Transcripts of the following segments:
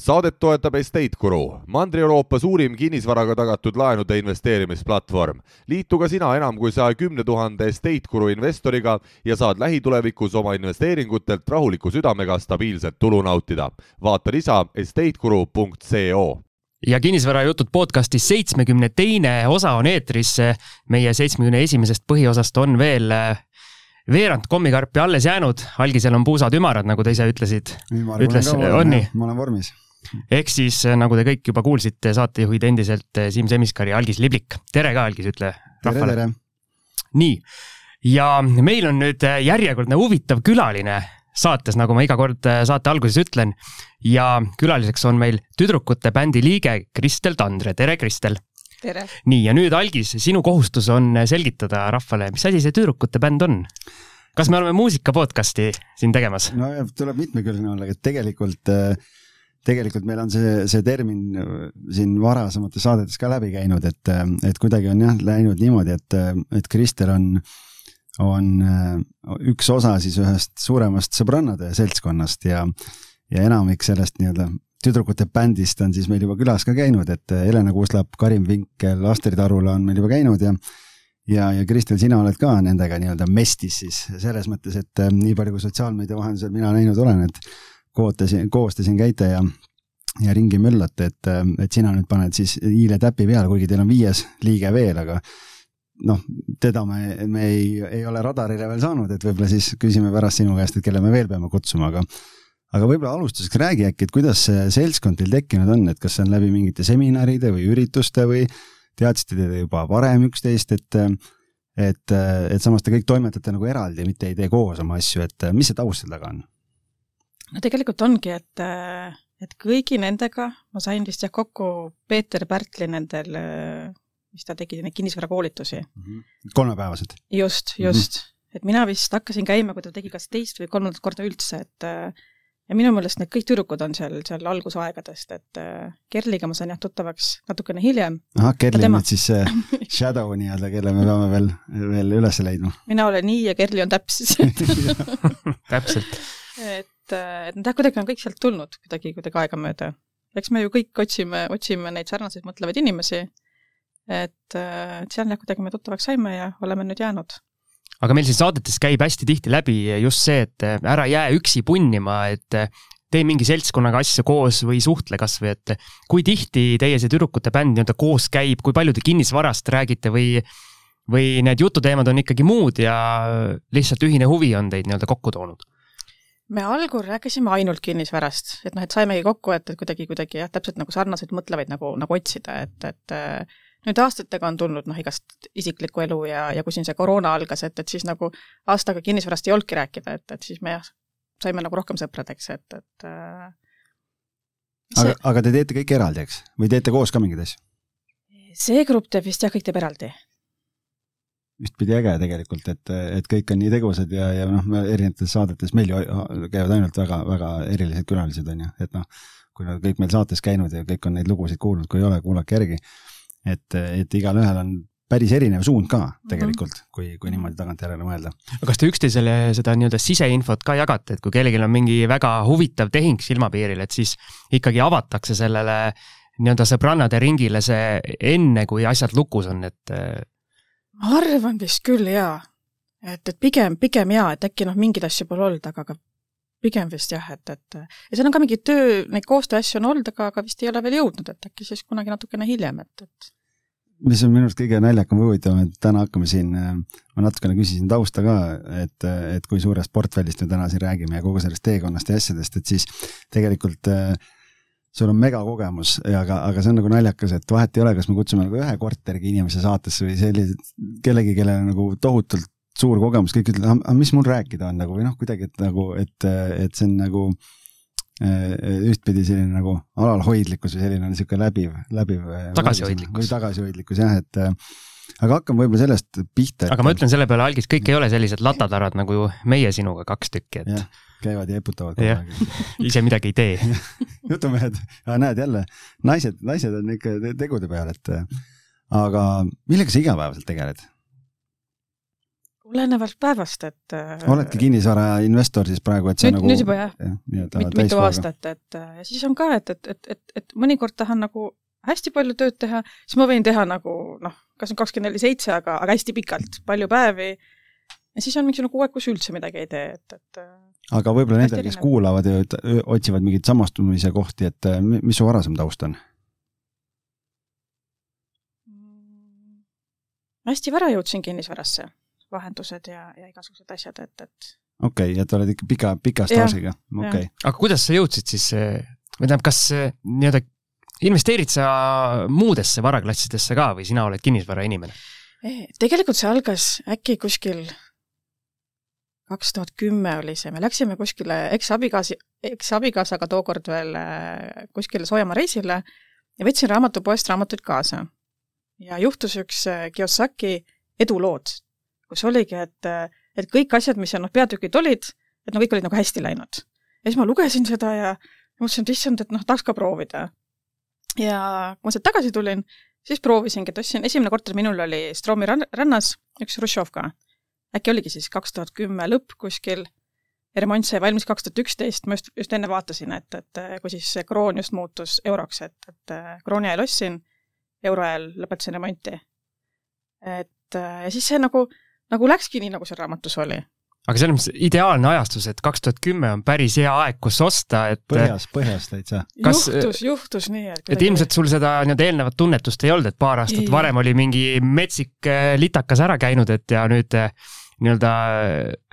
saadet toetab Estate Guru, Mandri-Euroopa suurim kinnisvaraga tagatud laenude investeerimisplatvorm. liitu ka sina enam kui saja kümne tuhande Estate Guru investoriga ja saad lähitulevikus oma investeeringutelt rahuliku südamega stabiilset tulu nautida. vaata lisa estateguru.co ja kinnisvarajutud podcasti seitsmekümne teine osa on eetris. meie seitsmekümne esimesest põhiosast on veel veerand kommikarpi alles jäänud, algisel on puusad ümarad, nagu te ise ütlesid. ütles, on nii? ma olen vormis ehk siis nagu te kõik juba kuulsite, saatejuhid endiselt eh, Siim Semiskar ja Algis Liblik. tere ka, Algis, ütle rahvale. nii, ja meil on nüüd eh, järjekordne huvitav külaline saates, nagu ma iga kord eh, saate alguses ütlen. ja külaliseks on meil tüdrukute bändi liige Kristel Tandre, tere Kristel tere! nii, ja nüüd Algis, sinu kohustus on selgitada rahvale, mis asi see tüdrukute bänd on? kas me oleme muusika podcast'i siin tegemas? no tuleb mitmekülgne olla, et tegelikult, tegelikult meil on see, see termin siin varasemates saadetes ka läbi käinud, et, et kuidagi on jah läinud niimoodi, et, et Kristel on, on üks osa siis ühest suuremast sõbrannade seltskonnast ja, ja enamik sellest nii-öelda tüdrukute bändist on siis meil juba külas ka käinud, et Helena Kuuslap, Karin Vinkel, Astrid Arula on meil juba käinud ja ja, ja Kristel, sina oled ka nendega nii-öelda mestis siis selles mõttes, et nii palju kui sotsiaalmeedia vahendusel mina näinud olen, et kootasin, koos te siin käite ja ja ringi möllate, et, et sina nüüd paned siis hiile täpi peale, kuigi teil on viies liige veel, aga noh, teda me, me ei, ei ole radarile veel saanud, et võib-olla siis küsime pärast sinu käest, et kelle me veel peame kutsuma, aga aga võib-olla alustuseks räägi äkki, et kuidas see seltskond teil tekkinud on, et kas see on läbi mingite seminaride või ürituste või teadsite te juba varem üksteist, et et, et samas te kõik toimetate nagu eraldi, mitte ei tee koos oma asju, et mis see taust seal taga on? No tegelikult ongi, et, et kõigi nendega ma sain vist jah kokku Peeter Pärtli nendel, mis ta tegi, neid kinnisvarakoolitusi mm. -hmm. kolmepäevased? just, just mm. -hmm. et mina vist hakkasin käima, kui ta tegi kas teist või kolmandat korda üldse, et ja minu meelest need kõik tüdrukud on seal, seal algusaegadest, et äh, Kerliga ma sain jah tuttavaks natukene hiljem. ahah, Kerli on nüüd siis see shadow nii-öelda, kelle me peame veel, veel üles leidma. mina olen nii ja Kerli on täpp siis täpselt. et, äh, et nad jah, kuidagi on kõik sealt tulnud kuidagi, kuidagi aegamööda. eks me ju kõik otsime, otsime neid sarnaseid mõtlevaid inimesi, et, et seal jah, kuidagi me tuttavaks saime ja oleme nüüd jäänud aga meil siin saadetes käib hästi tihti läbi just see, et ära jää üksi punnima, et tee mingi seltskonnaga asju koos või suhtle kasvõi, et kui tihti teie see tüdrukute bänd nii-öelda koos käib, kui palju te kinnisvarast räägite või, või need jututeemad on ikkagi muud ja lihtsalt ühine huvi on teid nii-öelda kokku toonud? Me algul rääkisime ainult kinnisvarast, et noh, et saimegi kokku, et, et kuidagi, kuidagi jah, täpselt nagu sarnaseid mõtlevaid nagu, nagu otsida, et, et nüüd aastatega on tulnud noh, igast isiklikku elu ja, ja kui siin see koroona algas, et, et siis nagu aastaga kinnisvarast ei olnudki rääkida, et, et siis me jah, saime nagu rohkem sõpradeks, et, et äh, see... aga, aga te teete kõik eraldi, eks? või teete koos ka mingeid asju? see grupp teeb vist jah, kõik teeb eraldi. Ühtpidi äge tegelikult, et, et kõik on nii tegusad ja, ja noh, erinevates saadetes meil ju käivad ainult väga, väga erilised külalised, on ju, et noh, kui nad kõik meil saates käinud ja kõik on neid lugusid kuulnud, kui ei ole, kuulake järgi et, et igalühel on päris erinev suund ka tegelikult mm, -hmm. kui, kui niimoodi tagantjärele mõelda. aga kas te üksteisele seda nii-öelda siseinfot ka jagate, et kui kellelgi on mingi väga huvitav tehing silmapiiril, et siis ikkagi avatakse sellele nii-öelda sõbrannade ringile see enne, kui asjad lukus on, et? Ma arvan vist küll jaa. et, et pigem, pigem jaa, et äkki noh, mingeid asju pole olnud, aga, aga pigem vist jah, et, et ja seal on ka mingi töö, neid koostööasju on olnud, aga, aga vist ei ole veel jõudnud, et äkki siis kunagi natukene hiljem, et, et mis on minu arust kõige naljakam või huvitavam, et täna hakkame siin, ma natukene küsisin tausta ka, et, et kui suurest portfellist me täna siin räägime ja kogu sellest teekonnast ja asjadest, et siis tegelikult äh, sul on megakogemus ja aga, aga see on nagu naljakas, et vahet ei ole, kas me kutsume nagu ühe korteriga inimese saatesse või sellise, kellegi, kellel on nagu tohutult suur kogemus, kõik ütlevad, aga mis mul rääkida on nagu või noh, kuidagi, et nagu, et, et see on nagu Äh, ühtpidi selline nagu alalhoidlikkus või selline niisugune läbiv, läbiv. Äh, tagasihoidlikkus. või tagasihoidlikkus jah, et äh, aga hakkame võib-olla sellest pihta. aga ma ütlen selle peale, Algis, kõik ei ole sellised latatarad nagu meie sinuga kaks tükki, et. Käivad ja eputavad kogu aeg. ise midagi ei tee jutumehed, näed jälle, naised, naised on ikka tegude peal, et aga millega sa igapäevaselt tegeled? olenevalt päevast, et äh, oledki kinnisvara investor siis praegu, et sa nüüd, nagu nüüd juba jah, mit, mitu täiskohaga. aastat, et äh, ja siis on ka, et, et, et, et, et mõnikord tahan nagu hästi palju tööd teha, siis ma võin teha nagu noh, kas nüüd kakskümmend neli seitse, aga, aga hästi pikalt, palju päevi. ja siis on mingisugune kuu aeg, kus üldse midagi ei tee, et, et äh, aga võib-olla nendel, kes kuulavad ja otsivad mingeid samastumise kohti, et äh, mi- mis su varasem taust on? mm, hästi vara jõudsin kinnisvarasse, vahendused ja, ja igasugused asjad, et, et okei okay,, et oled ikka pika, pika staažiga, okei okay.. aga kuidas sa jõudsid siis, või tähendab, kas eh, nii-öelda investeerid sa muudesse varaklassidesse ka või sina oled kinnisvarainimene? Eh, tegelikult see algas äkki kuskil kaks tuhat kümme oli see, me läksime kuskile eks-abikaasi, eks-abikaasaga tookord veel äh, kuskile Soojamaa reisile ja võtsin raamatupoest raamatuid kaasa. ja juhtus üks äh, Kiyosaki edulood, kus oligi, et, äh, et kõik asjad, mis seal noh, peatükid olid, et no kõik olid nagu hästi läinud. ja siis ma lugesin seda ja mõtlesin, et issand, et noh, tahaks ka proovida. ja kui ma sealt tagasi tulin, siis proovisingi, et ostsin, esimene korter minul oli Stroomi ran- rannas, üks Hruštšovka. Äkki oligi siis kaks tuhat kümme lõpp kuskil, ja remont sai valmis kaks tuhat üksteist, ma just, just enne vaatasin, et, et kui siis see kroon just muutus euroks, et, et krooni ajal ostsin, euro ajal lõpetasin remonti. et ja siis see nagu, nagu läkski nii, nagu seal raamatus oli. Aga selles mõttes ideaalne ajastus, et kaks tuhat kümme on päris hea aeg, kus osta, et põhjas, põhjas täitsa. Juhtus, juhtus nii, et et ilmselt sul seda nii-öelda eelnevat tunnetust ei olnud, et paar aastat Ei. varem oli mingi metsik eh, litakas ära käinud, et ja nüüd eh, nii-öelda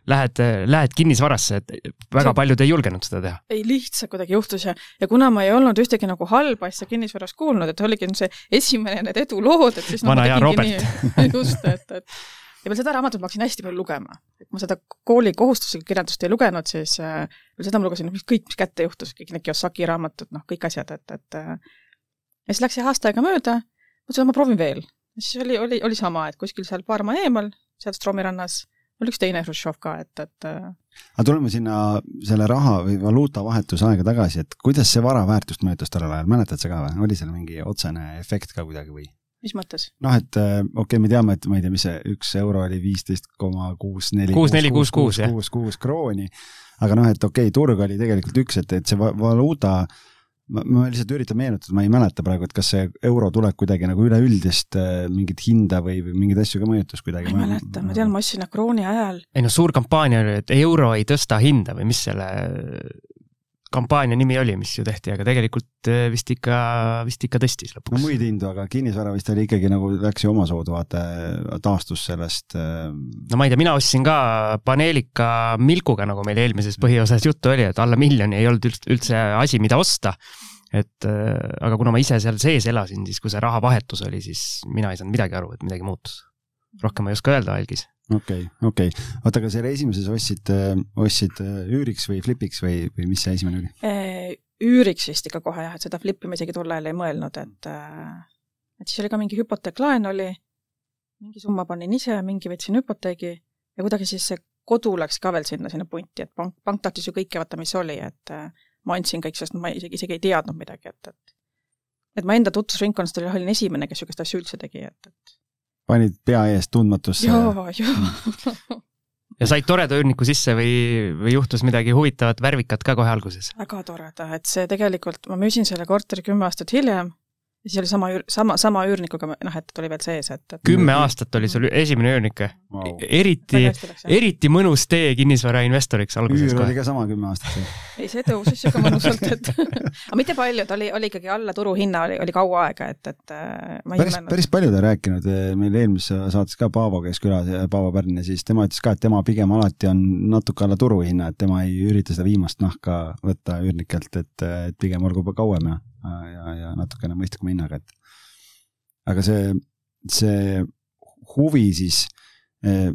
lähed, lähed kinnisvarasse, et väga paljud ei julgenud seda teha. ei lihtsalt kuidagi juhtus ja, ja kuna ma ei olnud ühtegi nagu halba asja kinnisvaras kuulnud, et oligi see esimene need edulood, et siis Vana hea nii, just, et, et ja veel seda raamatut ma hakkasin hästi palju lugema. et ma seda kooli kohustuslikku kirjandust ei lugenud, siis äh, veel seda ma lugesin, kõik, mis kätte juhtus, kõik need Kiyosaki raamatud, noh, kõik asjad, et, et äh, ja siis läks see aasta aega mööda, mõtlesin, et ma proovin veel. siis oli, oli, oli sama, et kuskil seal paar maa eemal, seal Stroomi rannas, oli üks teine Hruštšov ka, et, et äh, aga tuleme sinna selle raha või valuuta vahetuse aega tagasi, et kuidas see vara väärtust mõjutas tollel ajal, mäletad sa ka või, oli seal mingi otsene efekt ka kuidagi või? Mis mõttes? noh, et äh, okei okay,, me teame, et ma ei tea, mis see üks euro oli viisteist koma kuus neli. Kuus, neli, kuus, kuus, jah. kuus, kuus krooni. aga noh, et okei okay,, turg oli tegelikult üks, et, et see va- valuuta, ma, ma lihtsalt üritan meenutada, ma ei mäleta praegu, et kas see euro tulek kuidagi nagu üleüldist äh, mingit hinda või, või mingeid asju ka mõjutas ma kuidagi. ei mäleta, ma tean, ma ostsin krooni ajal ei noh, suur kampaania oli, et euro ei tõsta hinda või mis selle kampaania nimi oli, mis ju tehti, aga tegelikult eh, vist ikka, vist ikka tõstis no lõpuks. muid hindu, aga kinnisvara vist oli ikkagi nagu läks ju omasoodu, vaata, taastus sellest äh, no ma ei tea, mina ostsin ka paneelika Milkuga, nagu meil eelmises põhiosas juttu oli, et alla miljoni ei olnud üldse, asi, mida osta. et äh, aga kuna ma ise seal sees elasin, siis kui see rahavahetus oli, siis mina ei saanud midagi aru, et midagi muutus. Rohkem ma ei oska öelda, algis. okei, okei, oota, aga selle esimeses ostsid, ostsid äh, üüriks või flipiks või, või mis see esimene oli? Eh, üüriks vist ikka kohe jah, et seda flippi ma isegi tol ajal ei mõelnud, et äh, et siis oli ka mingi hüpoteeklaen oli, mingi summa panin ise, mingi võtsin hüpoteegi ja kuidagi siis see kodu läks ka veel sinna, sinna punti, et pank, pank tahtis ju kõike vaata, mis oli, et äh, ma andsin kõik, sest ma isegi, isegi ei teadnud midagi, et, et et ma enda tutvusringkonnast olin esimene, kes niisugust asja üldse tegi, et, et panid pea ees tundmatusse? jaa, jaa ja said toreda üürniku sisse või, või juhtus midagi huvitavat, värvikat ka kohe alguses? väga toreda, et see tegelikult, ma müüsin selle korteri kümme aastat hiljem ja siis oli sama üür-, sama, sama üürnikuga, noh, et oli veel sees, et, et kümme aastat oli sul esimene üürnik eriti, hästi läks jah. eriti mõnus tee kinnisvarainvestoriks alguses üür oli ka sama kümme aastat ei, see tõusis siuke mõnusalt, et aga mitte palju, ta oli, oli ikkagi alla turuhinna, oli, oli kaua aega, et, et äh, ma ei päris, päris paljud on rääkinud, meil eelmises saates ka Paavo käis külas, Paavo Pärn ja siis tema ütles ka, et tema pigem alati on natuke alla turuhinna, et tema ei ürita seda viimast nahka võtta üürnikelt, et, et pigem olgu juba kauem ja, ja, ja natukene mõistlikuma hinnaga, et aga see, see huvi siis eh,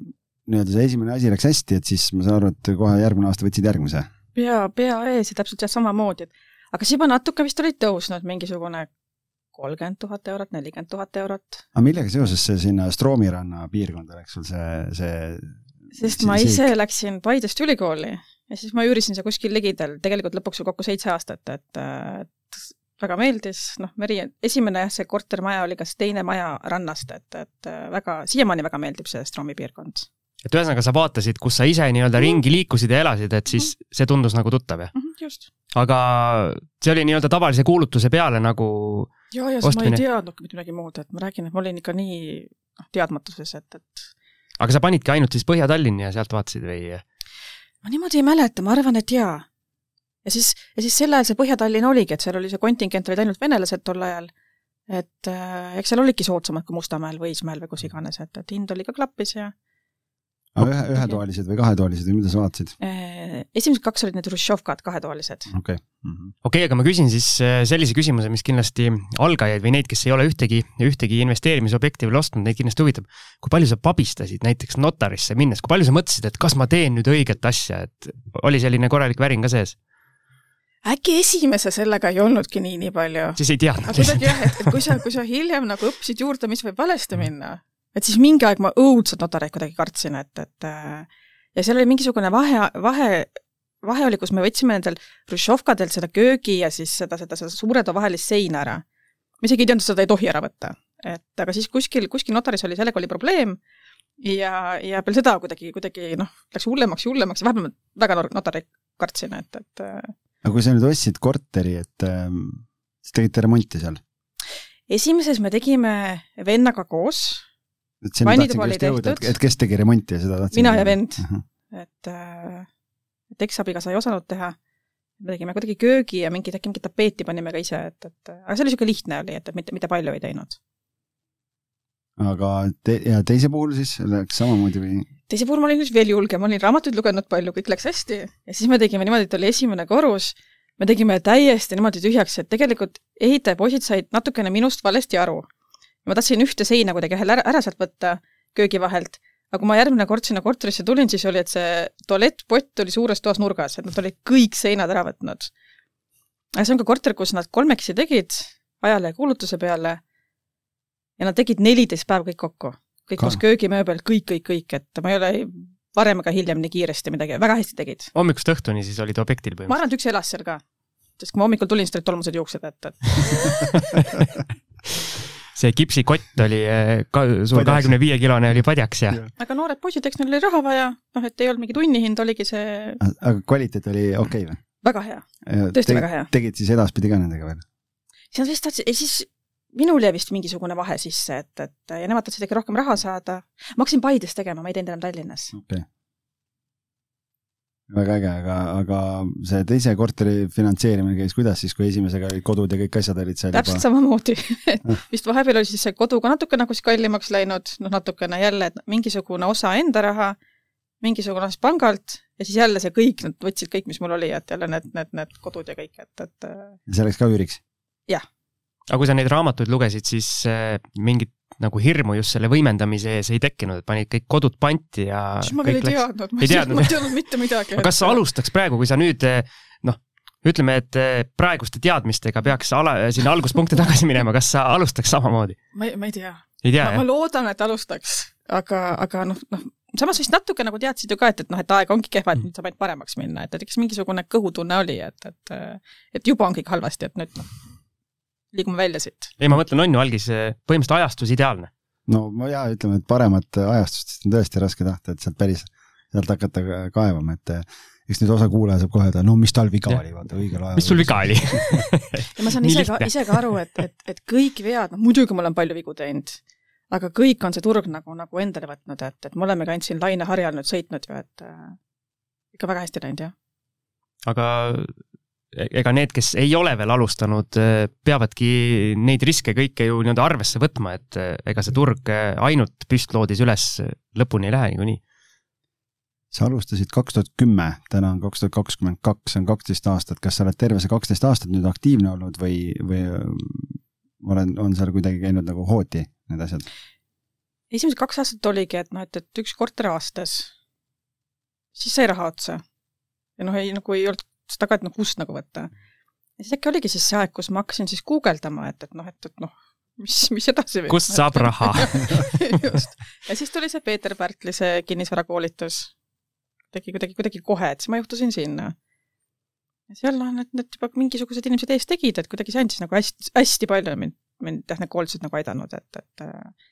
nii-öelda see esimene asi läks hästi, et siis ma saan aru, et kohe järgmine aasta võtsid järgmise. pea, pea ees ja täpselt jah, samamoodi, et aga siis juba natuke vist olid tõusnud mingisugune kolmkümmend tuhat eurot, nelikümmend tuhat eurot, aga millega seoses see sinna Stroomi ranna piirkonda läks sul see, see sest ma ise läksin Paidest ülikooli ja siis ma üürisin seal kuskil ligidal, tegelikult lõpuks ju kokku seitse aastat, et, et väga meeldis, noh, meri, esimene see kortermaja oli kas teine maja rannast, et, et väga, siiamaani väga meeldib see Stroomi piirkond et ühesõnaga, sa vaatasid, kus sa ise nii-öelda Mhm. ringi liikusid ja elasid, et siis see tundus nagu tuttav, jah? Mhm, just. aga see oli nii-öelda tavalise kuulutuse peale nagu ja, ja siis ma ei teadnudki mitte midagi muud, et ma räägin, et ma olin ikka nii noh, teadmatuses, et, et aga sa panidki ainult siis Põhja-Tallinni ja sealt vaatasid või? ma niimoodi ei mäleta, ma arvan, et jaa. Ja siis, ja siis sel ajal see Põhja-Tallinn oligi, et seal oli see kontingent olid ainult venelased tol ajal. et äh, eks seal olidki soodsamad kui Mustamäel või Õismäel või kus iganes, et, et hind oli ka klappis ja aga ühe, ühetoalised või kahetoalised või mida sa vaatasid? äh, esimesed kaks olid need Hruštšovkad, kahetoalised. okei okay. mm -hmm. okei okay,, aga ma küsin siis äh, sellise küsimuse, mis kindlasti algajaid või neid, kes ei ole ühtegi, ühtegi investeerimisobjekti veel ostnud, neid kindlasti huvitab. kui palju sa pabistasid näiteks notarisse minnes, kui palju sa mõtlesid, et kas ma teen nüüd õiget asja, et oli selline korralik värin ka sees? Äkki esimese sellega ei olnudki nii, nii palju. siis ei teadnud aga kuidagi jah, et, et kui sa, kui sa hiljem nagu õppisid juurde, mis võib valesti minna, et siis mingi aeg ma õudselt notareid kuidagi kartsin, et, et äh, ja seal oli mingisugune vahe, vahe, vahe oli, kus me võtsime nendel Hruštšovkadelt seda köögi ja siis seda, seda, seda suure too vahelist seina ära. ma isegi ei teadnud, seda ei tohi ära võtta. et aga siis kuskil, kuskil notaris oli, sellega oli probleem ja, ja peale seda kuidagi, kuidagi noh, läks hullemaks ja hullemaks ja vahepeal ma väga notareid kartsin, et, et äh, aga kui sa nüüd ostsid korteri, et ähm, siis tegite remonti seal? esimeses me tegime vennaga koos et sinna tahtsingi just jõuda, et, et kes tegi remonti ja seda tahtsin Mina ja vend. uh. -huh. et, äh, et eksabiga ei osanud teha. me tegime kuidagi köögi ja mingit, äkki mingit tapeeti panime ka ise, et, et aga see oli niisugune lihtne oli, et, et mitte, mitte palju ei teinud. Aga te, ja teise puhul siis läks samamoodi või? teise puhul ma olin nüüd veel julgem, ma olin raamatuid lugenud palju, kõik läks hästi ja siis me tegime niimoodi, et oli esimene korrus, me tegime täiesti niimoodi tühjaks, et tegelikult ehitajapoisid said natukene minust valesti aru. ma tahtsin ühte seina kuidagi ära, ära sealt võtta köögi vahelt, aga kui ma järgmine kord sinna korterisse tulin, siis oli, et see tualettpott oli suures toas nurgas, et nad olid kõik seinad ära võtnud. aga see on ka korter, kus nad kolmekesi tegid ajalehekuulutuse peale ja nad tegid neliteist päeva kõik kokku. kõik koos köögimööbel, kõik, kõik, kõik, et ma ei ole varem ega hiljem nii kiiresti midagi, väga hästi tegid. hommikust õhtuni siis olid objektil ma põhimõtteliselt? arvan, et üks elas seal ka. sest kui ma hommikul tulin, siis olid tolmused juuksed, et, et see kipsikott oli eh, ka suur kahekümne viie kilone oli padjaks ja aga noored poisid, eks neil oli raha vaja, noh, et ei olnud mingi tunnihind, oligi see aga kvaliteet oli okei okay, väga hea, või? tõesti väga hea. tegid siis edaspidi ka nendega veel? siis nad vist tahtsid, siis minul jäi vist mingisugune vahe sisse, et, et ja nemad tahtsid ikka rohkem raha saada. ma hakkasin Paides tegema, ma ei teinud enam Tallinnas. okei okay. väga äge, aga, aga see teise korteri finantseerimine käis kuidas siis, kui esimesega olid kodud ja kõik asjad olid seal täpselt juba? samamoodi, et Ah. vist vahepeal oli siis see kodu ka natuke nagu siis kallimaks läinud, noh natukene jälle, et mingisugune osa enda raha, mingisugune osa pangalt ja siis jälle see kõik, nad võtsid kõik, mis mul oli, et jälle need, need, need kodud ja kõik, et, et äh, see läks ka üüriks? Aga kui sa neid raamatuid lugesid, siis eh, mingit nagu hirmu just selle võimendamise ees ei tekkinud, et panid kõik kodud panti ja siis ma veel ei läks teadnud, ma Ei teadnud, ma ei teadnud mitte midagi. aga kas sa alustaks praegu, kui sa nüüd eh, noh, ütleme, et eh, praeguste teadmistega peaks ala, sinna alguspunkti tagasi minema, kas sa alustaks samamoodi? ma ei, ma ei tea. ma, ma loodan, et alustaks, aga, aga noh, noh, samas vist natuke nagu teadsid ju ka, et, et noh, et aeg ongi kehva, et nüüd saab ainult paremaks minna, et, et eks mingisugune kõhutunne oli, et, et et juba on kõik halvasti, et nüüd noh, liigume välja siit. ei, ma mõtlen, on ju algis eh, põhimõtteliselt ajastus ideaalne. no ma ja ütleme, et paremat ajastust on tõesti raske tahta, et sealt päris, sealt hakata kaevama, et eh, eks nüüd osa kuulaja saab kohe öelda, no mis tal viga oli, vaata õigel ajal. mis sul viga oli ja ma saan ise ka, ise ka aru, et, et, et kõik vead, noh muidugi ma olen palju vigu teinud, aga kõik on see turg nagu, nagu endale võtnud, et, et me oleme ka ainult siin laineharjal nüüd sõitnud ju, et äh, ikka väga hästi läinud, jah. aga ega need, kes ei ole veel alustanud, peavadki neid riske kõike ju nii-öelda arvesse võtma, et eh, ega see turg eh, ainult püstloodis üles lõpuni ei lähe niikuinii. sa alustasid kaks tuhat kümme, täna on kaks tuhat kakskümmend kaks, see on kaksteist aastat, kas sa oled terve see kaksteist aastat nüüd aktiivne olnud või, või olen, on seal kuidagi käinud nagu hooti need asjad? esimesed kaks aastat oligi, et noh, et, et üks korter aastas, siis sai raha otsa. ja noh, ei nagu ei olnud ka, et noh, kust nagu võtta. ja siis äkki oligi siis see aeg, kus ma hakkasin siis guugeldama, et, et noh, et, et noh, mis, mis edasi kust saab raha just. ja siis tuli see Peeter Pärtli see kinnisvarakoolitus. tegi kuidagi, kuidagi kohe, et siis ma juhtusin sinna. ja seal noh, need, need juba mingisugused inimesed ees tegid, et kuidagi see andis nagu hästi, hästi palju mind, mind jah, need koolitused nagu aidanud, et, et äh,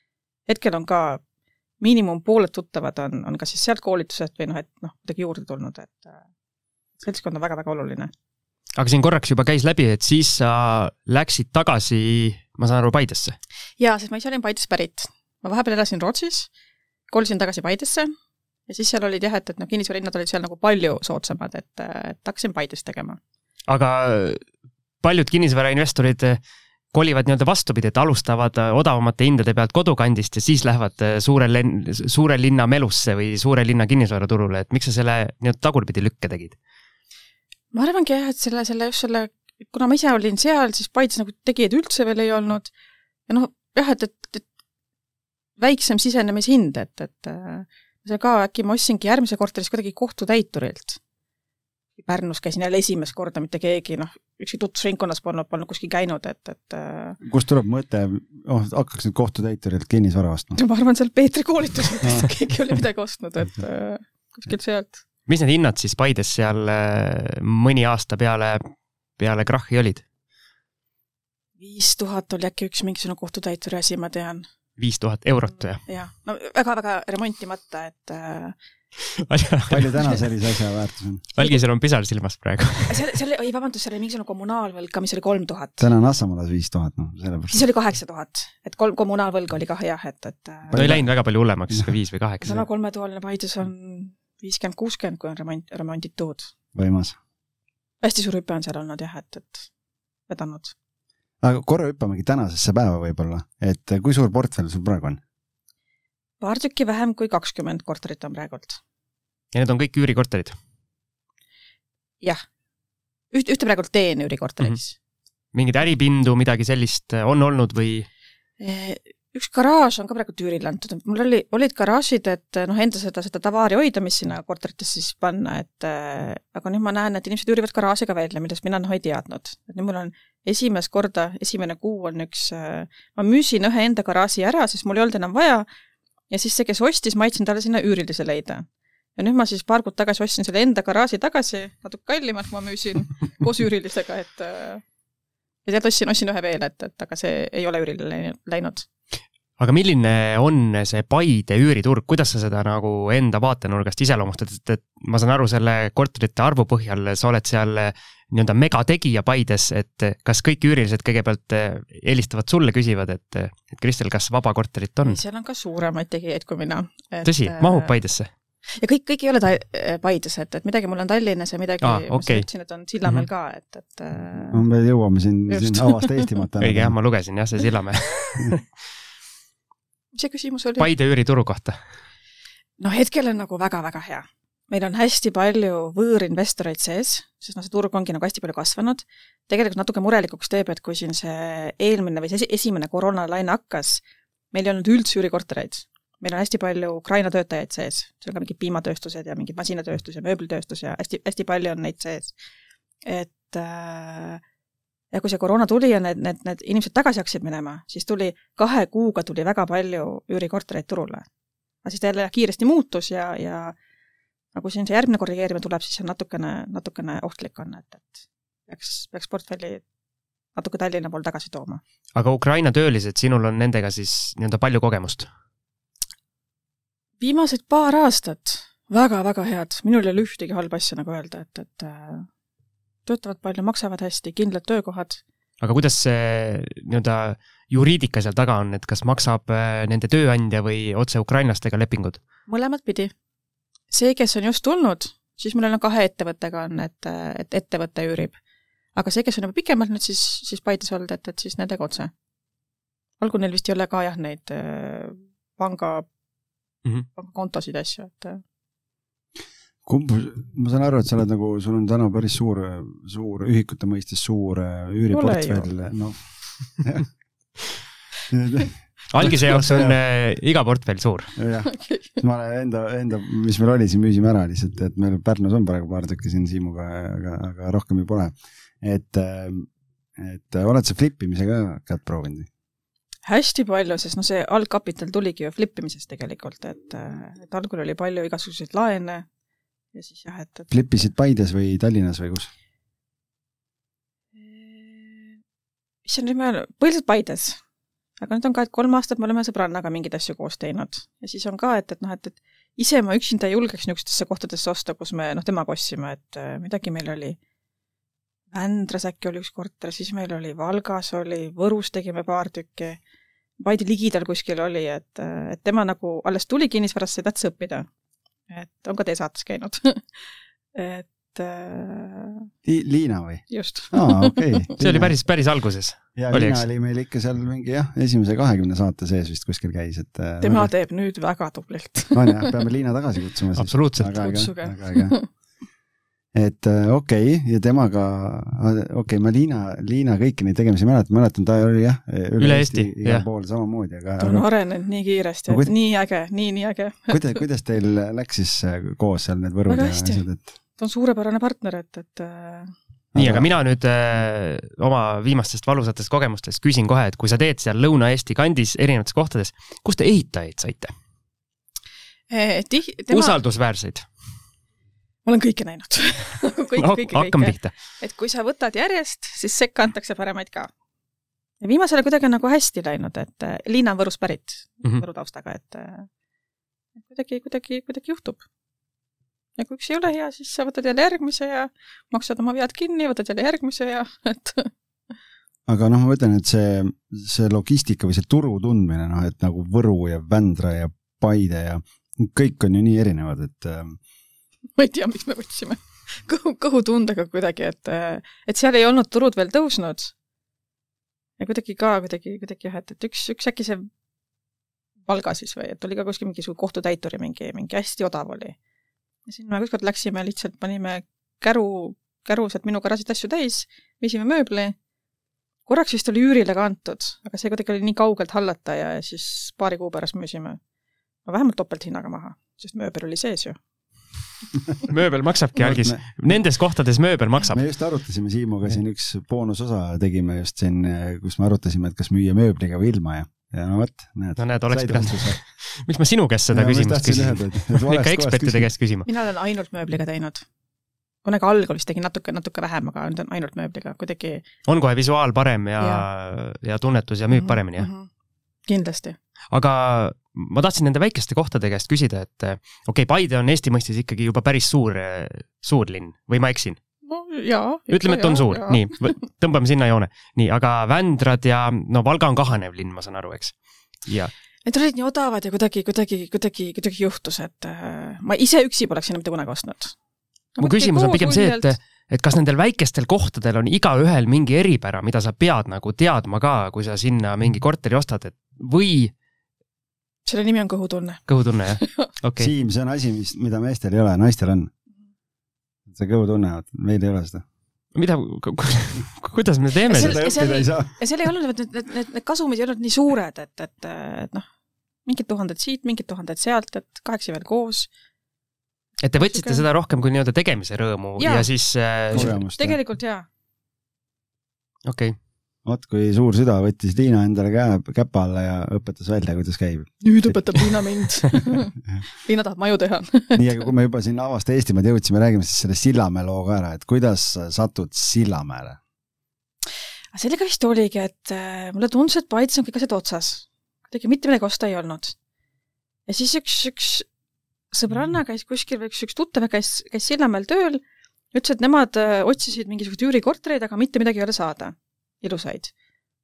hetkel on ka miinimum pooled tuttavad on, on kas siis sealt koolitusest või noh, et noh, kuidagi juurde tulnud, et äh, seltskond on väga-väga oluline. aga siin korraks juba käis läbi, et siis sa läksid tagasi, ma saan aru, Paidesse? jaa, sest ma ise olin Paidest pärit. ma vahepeal elasin Rootsis, kolisin tagasi Paidesse ja siis seal olid jah, et, et noh, kinnisvarahinnad olid seal nagu palju soodsamad, et, et hakkasin Paides tegema. aga paljud kinnisvarainvestorid kolivad nii-öelda vastupidi, et alustavad odavamate hindade pealt kodukandist ja siis lähevad äh, suure len-, suure linna melusse või suure linna kinnisvaraturule, et miks sa selle nii-öelda tagurpidi lükke tegid? Ma arvangi jah, et selle, selle just selle, kuna ma ise olin seal, siis Paides nagu tegijaid üldse veel ei olnud ja noh, jah, et, et, et väiksem sisenemishind, et, et äh, seal ka äkki ma ostsingi järgmise korteris kuidagi kohtutäiturilt Pärnus käisin jälle esimest korda, mitte keegi, noh, ükski tutvusringkonnas polnud, polnud kuskil käinud, et, et äh, kust tuleb mõte, oh, hakkaks nüüd kohtutäiturilt kinnisvara ostma? ma arvan, seal Peetri koolituselt keegi oli midagi ostnud, et äh, kuskilt sealt. Mis need hinnad siis Paides seal äh, mõni aasta peale, peale krahhi olid? viis tuhat oli äkki üks mingisugune kohtutäituri asi, ma tean. viis tuhat eurot või? jah, no väga-väga remontimata, et äh, palju täna sellise asja väärtus on? Algisel on pisar silmas praegu seal, seal, oi vabandust, seal oli mingisugune kommunaalvõlg ka, mis oli kolm tuhat. täna on Assamalas viis tuhat, noh, sellepärast. siis oli kaheksa tuhat, et kolm kommunaalvõlga oli kah jah, et, et no äh, ei läinud väga palju hullemaks, viis või kaheksa. täna kolmetoaline Paides on viiskümmend, kuuskümmend, kui on remont, remonditud. võimas. hästi suur hüpe on seal olnud jah, et, et vedanud. aga korra hüppamegi tänasesse päeva võib-olla, et kui suur portfell sul praegu on? paar tükki vähem kui kakskümmend korterit on praegult. ja need on kõik üürikorterid? jah. üht, ühte praegult teen üürikorteris mm. -hmm. mingeid äripindu, midagi sellist on olnud või? Üks garaaž on ka praegu üürile antud, mul oli, olid garaažid, et noh, enda seda, seda tavaari hoida, mis sinna korteritesse siis panna, et äh, aga nüüd ma näen, et inimesed üürivad garaaži ka välja, millest mina noh ei teadnud. et nüüd mul on esimest korda, esimene kuu on üks äh,, ma müüsin ühe enda garaaži ära, sest mul ei olnud enam vaja ja siis see, kes ostis, ma aitasin talle sinna üürilise leida. ja nüüd ma siis paar kuud tagasi ostsin selle enda garaaži tagasi, natuke kallimalt ma müüsin koos üürilisega, et äh, ja tead, ostsin, ostsin ühe veel, et, et aga see ei ole üürile läinud aga milline on see Paide üüriturg, kuidas sa seda nagu enda vaatenurgast iseloomustad, et, et ma saan aru selle korterite arvu põhjal, sa oled seal nii-öelda megategija Paides, et kas kõik üürilised kõigepealt helistavad sulle, küsivad, et, et Kristel, kas vaba korterit on? seal on ka suuremaid tegijaid kui mina. tõsi, mahub Paidesse? Ja kõik, kõik ei ole ta-, Paides, et, et midagi mul on Tallinnas ja midagi ah,, okay. ma ütlesin, et on Sillamäel mm -hmm. ka, et, et no me jõuame siin, siin avasta Eestimaad täna. õige jah, ma lugesin jah, see Sillamäe mis see küsimus oli? Paide üürituru kohta. no hetkel on nagu väga-väga hea. meil on hästi palju võõrinvestoreid sees, sest noh, see turg ongi nagu hästi palju kasvanud. tegelikult natuke murelikuks teeb, et kui siin see eelmine või see esimene koroonalaine hakkas, meil ei olnud üldse üürikortereid. Meil on hästi palju Ukraina töötajaid sees, seal on ka mingid piimatööstused ja mingid masinatööstus ja mööblitööstus ja hästi, hästi palju on neid sees. et äh, ja kui see koroona tuli ja need, need, need inimesed tagasi hakkasid minema, siis tuli, kahe kuuga tuli väga palju üürikortereid turule. aga siis ta jälle kiiresti muutus ja, ja nagu siin see järgmine korrigeerimine tuleb, siis see on natukene, natukene ohtlik on, et, et peaks, peaks portfelli natuke Tallinna poole tagasi tooma. aga Ukraina töölised, sinul on nendega siis nii-öelda palju kogemust? Viimased paar aastat väga-väga head, minul ei ole ühtegi halba asja nagu öelda, et, et töötavad palju, maksavad hästi, kindlad töökohad. aga kuidas see nii-öelda juriidika seal taga on, et kas maksab äh, nende tööandja või otse ukrainlastega lepingud? mõlemat pidi. see, kes on just tulnud, siis meil on kahe ettevõttega on, et, et ettevõte üürib. aga see, kes on juba pikemalt nüüd siis, siis Paides olnud, et, et siis nendega otse. olgu, neil vist ei ole ka jah, neid äh, panga mm, -hmm. pangakontosid ja asju, et kumb, ma saan aru, et sa oled nagu, sul on täna päris suur, suur ühikute mõistes suur äh, üüriportfell, noh. algise jaoks on äh, iga portfell suur. jah, ma enda, enda, mis meil oli, siin müüsime ära lihtsalt, et meil Pärnus on praegu paar tükki siin Siimuga, aga, aga rohkem ju pole. et, ähm, et oled sa flip imisega kätt proovinud? Hästi palju, sest noh, see algkapital tuligi ju flip imisest tegelikult, et, et algul oli palju igasuguseid laene, ja siis jah, et, et. flipisid Paides või Tallinnas või kus? issand, nüüd ma, põhiliselt Paides. aga nüüd on ka, et kolm aastat me oleme sõbrannaga mingeid asju koos teinud ja siis on ka, et, et noh, et, et ise ma üksinda ei julgeks niisugustesse kohtadesse osta, kus me noh, temaga ostsime, et äh, midagi meil oli Vändras äkki oli üks korter, siis meil oli Valgas oli, Võrus tegime paar tükki, Paide ligidal kuskil oli, et, et tema nagu alles tuli kinnisvarasse, tahtis õppida. et on ka teie saates käinud et äh, Li. Liina või? just. aa, okei okay. see oli päris, päris alguses. ja oli, Liina eks? oli meil ikka seal mingi jah, esimese kahekümne saate sees vist kuskil käis, et äh, tema väga... teeb nüüd väga tublilt on jah, peame Liina tagasi kutsuma siis. absoluutselt. kutsuge. Et äh, okei okay, ja temaga, okei okay,, ma Liina, Liina kõiki neid tegemisi mäletan, mäletan, ta oli jah, üle, üle Eesti, Eesti igal pool samamoodi, aga ta on aga... arenenud nii kiiresti, et nii äge, nii, nii äge kuidas, kuidas teil läks siis äh, koos seal need võrud ja asjad, et? ta on suurepärane partner, et, et äh, nii, aga mina nüüd öö, oma viimastest valusatest kogemustest küsin kohe, et kui sa teed seal Lõuna-Eesti kandis erinevates kohtades, kust te ehitajaid saite eh,? Tema... usaldusväärseid ma olen kõike näinud kõik no,, kõike, kõike. et kui sa võtad järjest, siis sekka antakse paremaid ka. ja viimasel ajal kuidagi on nagu hästi läinud, et äh, Liina on Võrust pärit mm, -hmm. Võru taustaga, et äh, kuidagi, kuidagi, kuidagi juhtub. ja kui üks ei ole hea, siis sa võtad jälle järgmise ja maksad oma vead kinni, võtad jälle järgmise ja et aga noh, ma mõtlen, et see, see logistika või see turu tundmine, noh, et nagu Võru ja Vändra ja Paide ja kõik on ju nii erinevad, et äh, ma ei tea, miks me võtsime kõhu, kõhutundega kuidagi, et, et seal ei olnud turud veel tõusnud. ja kuidagi ka kuidagi, kuidagi jah, et, et üks, üks äkki see Valga siis või, et oli ka kuskil mingisugune kohtutäituri mingi, mingi hästi odav oli. ja siis me ükskord läksime lihtsalt, panime käru, käru sealt minu garaažist asju täis, viisime mööbli, korraks vist oli üürile ka antud, aga see kuidagi oli nii kaugelt hallata ja siis paari kuu pärast müüsime no vähemalt topelthinnaga maha, sest mööbel oli sees ju mööbel maksabki algis, nendes kohtades mööbel maksab. me just arutasime Siimuga siin üks boonusosa tegime just siin, kus me arutasime, et kas müüa mööbliga või ilma ja, ja no vot, näed. no näed, oleks pidanud. miks ma sinu käest seda ja, küsimust küsin? ikka ekspertide käest küsima. mina olen ainult mööbliga teinud. kunagi algul vist tegin natuke, natuke vähem, aga nüüd on ainult mööbliga, kuidagi. on kohe visuaal parem ja, ja, ja tunnetus ja müüb mm -hmm, paremini, jah mm? -hmm. Kindlasti. aga ma tahtsin nende väikeste kohtade käest küsida, et okei okay,, Paide on Eesti mõistes ikkagi juba päris suur, suur linn või ma eksin? no jaa. ütleme, et on suur, nii, tõmbame sinna joone. nii, aga Vändrad ja no Valga on kahanev linn, ma saan aru, eks? ja. Need olid nii odavad ja kuidagi, kuidagi, kuidagi, kuidagi juhtus, et äh, ma ise üksi poleks sinna mitte kunagi ostnud no,. mu küsimus on pigem see, et, et kas nendel väikestel kohtadel on igaühel mingi eripära, mida sa pead nagu teadma ka, kui sa sinna mingi korteri ostad, et või selle nimi on kõhutunne. kõhutunne, jah? okei okay.. Siim, see on asi, mis, mida meestel ei ole, naistel on. see kõhutunne, meil ei ole seda mida, kuidas me teeme seda? seda õppida ei saa. ja seal ei olnud, need, need, need, need kasumid ei olnud nii suured, et, et, et noh, mingid tuhanded siit, mingid tuhanded sealt, et kaheksa veel koos. Et te võtsite seda rohkem kui nii-öelda tegemise rõõmu ja, ja siis äh, tegelikult jaa. okei okay vot kui suur süda võttis Liina endale käe, käpa alla ja õpetas välja, kuidas käib. nüüd õpetab Liina mind Liina tahab maju teha nii, aga kui me juba sinna Avasta Eestimaad jõudsime, räägime siis selle Sillamäe loo ka ära, et kuidas satud Sillamäele? sellega vist oligi, et äh, mulle tundus, et Paides on kõik asjad otsas. kuidagi mitte midagi osta ei olnud. ja siis üks, üks sõbranna käis kuskil või üks, üks tuttav käis, käis Sillamäel tööl, ütles, et nemad äh, otsisid mingisuguseid üürikortereid, aga mitte midagi ei ole saada ilusaid.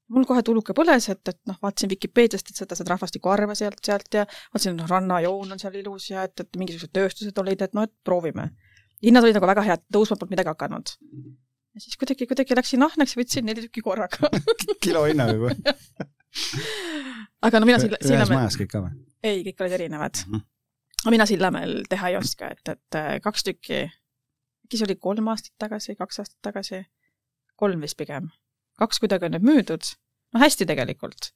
mul kohe tuluke põles, et, et noh, vaatasin Vikipeediast, et seda, seda rahvastiku arve sealt, sealt ja vaatasin, noh, rannajoon on seal ilus ja et, et mingisugused tööstused olid, et noh, et proovime. hinnad olid nagu väga head, tõusma polnud midagi hakanud. ja siis kuidagi, kuidagi läksin ahneks võtsin neli tükki korraga kilohinnaga kohe aga no mina Sill-, Sillamäel ühes majas kõik ka või? ei, kõik olid erinevad mm. -hmm. Aga mina Sillamäel teha ei oska, et, et äh, kaks tükki, äkki see oli kolm aastat tagasi, kaks aastat tagasi, kolm vist pigem kaks kuidagi on nüüd müüdud, no hästi tegelikult.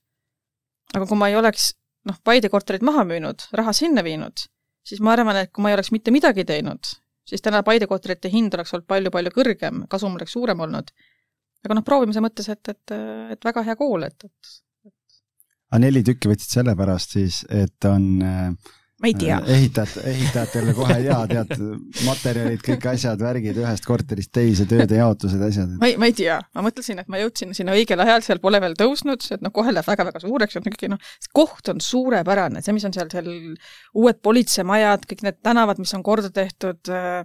aga kui ma ei oleks noh, Paide korterit maha müünud, raha sinna viinud, siis ma arvan, et kui ma ei oleks mitte midagi teinud, siis täna Paide korterite hind oleks olnud palju-palju kõrgem, kasum oleks suurem olnud. aga noh, proovimise mõttes, et, et, et väga hea kool, et, et, et aga neli tükki võtsid sellepärast siis, et on, ma ei tea. ehitajad, ehitajatele kohe tea, tead, materjalid, kõik asjad, värgid ühest korterist teise, tööde jaotused, asjad. ma ei, ma ei tea, ma mõtlesin, et ma jõudsin sinna õigel ajal, seal pole veel tõusnud, et noh, kohe läheb väga-väga suureks, et ikkagi noh, koht on suurepärane, see, mis on seal, seal uued politseimajad, kõik need tänavad, mis on korda tehtud äh,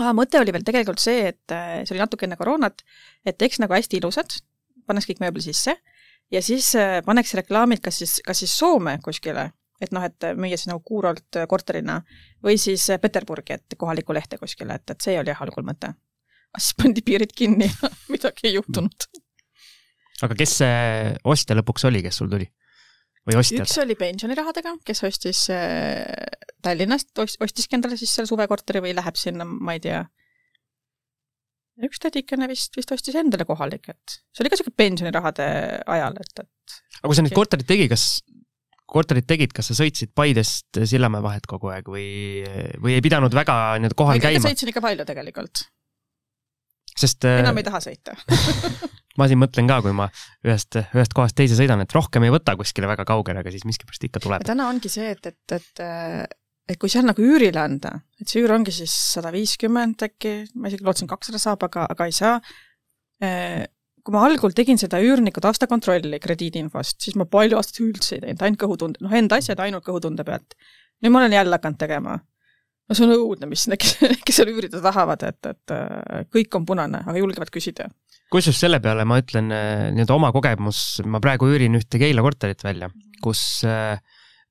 ah,. mõte oli veel tegelikult see, et äh, see oli natuke enne koroonat, et teeks nagu hästi ilusad, paneks kõik mööbli sisse ja siis äh, paneks reklaamid kas siis, kas siis Soome kuskile, et noh, et müüa siis nagu Kuurolt äh, korterina või siis äh, Peterburgi, et kohalikku lehte kuskile, et, et see oli jah algul mõte aga siis pandi piirid kinni ja midagi ei juhtunud. aga kes see ostja lõpuks oli, kes sul tuli? või ostjad üks? oli pensionirahadega, kes ostis äh, Tallinnast, ostiski endale siis selle suvekorteri või läheb sinna, ma ei tea. üks tädikene vist, vist ostis endale kohalik, et see oli ka siuke pensionirahade ajal, et, et aga kui sa neid korterid tegi, kas, korterit tegid, kas sa sõitsid Paidest Sillamäe vahet kogu aeg või, või ei pidanud väga nii-öelda kohal ikka käima, sõitsin ikka palju tegelikult, sest äh, enam ei taha sõita. ma siin mõtlen ka, kui ma ühest, ühest kohast teise sõidan, et rohkem ei võta kuskile väga kaugele, aga siis miskipärast ikka tuleb täna ongi see, et, et, et et kui seal nagu üürile anda, et see üür ongi siis sada viiskümmend äkki, ma isegi lootsin kakssada saab, aga, aga ei saa. Kui ma algul tegin seda üürniku taustakontrolli krediidiinfost, siis ma palju aastaid üldse ei teinud, ainult kõhutunde, noh enda asjad ainult kõhutunde pealt. nüüd ma olen jälle hakanud tegema. no see on õudne, mis need, kes seal üürida tahavad, et, et äh, kõik on punane, aga julgevad küsida. kusjuures selle peale ma ütlen äh, nii-öelda oma kogemus, ma praegu üürin ühte Keila korterit välja, kus äh,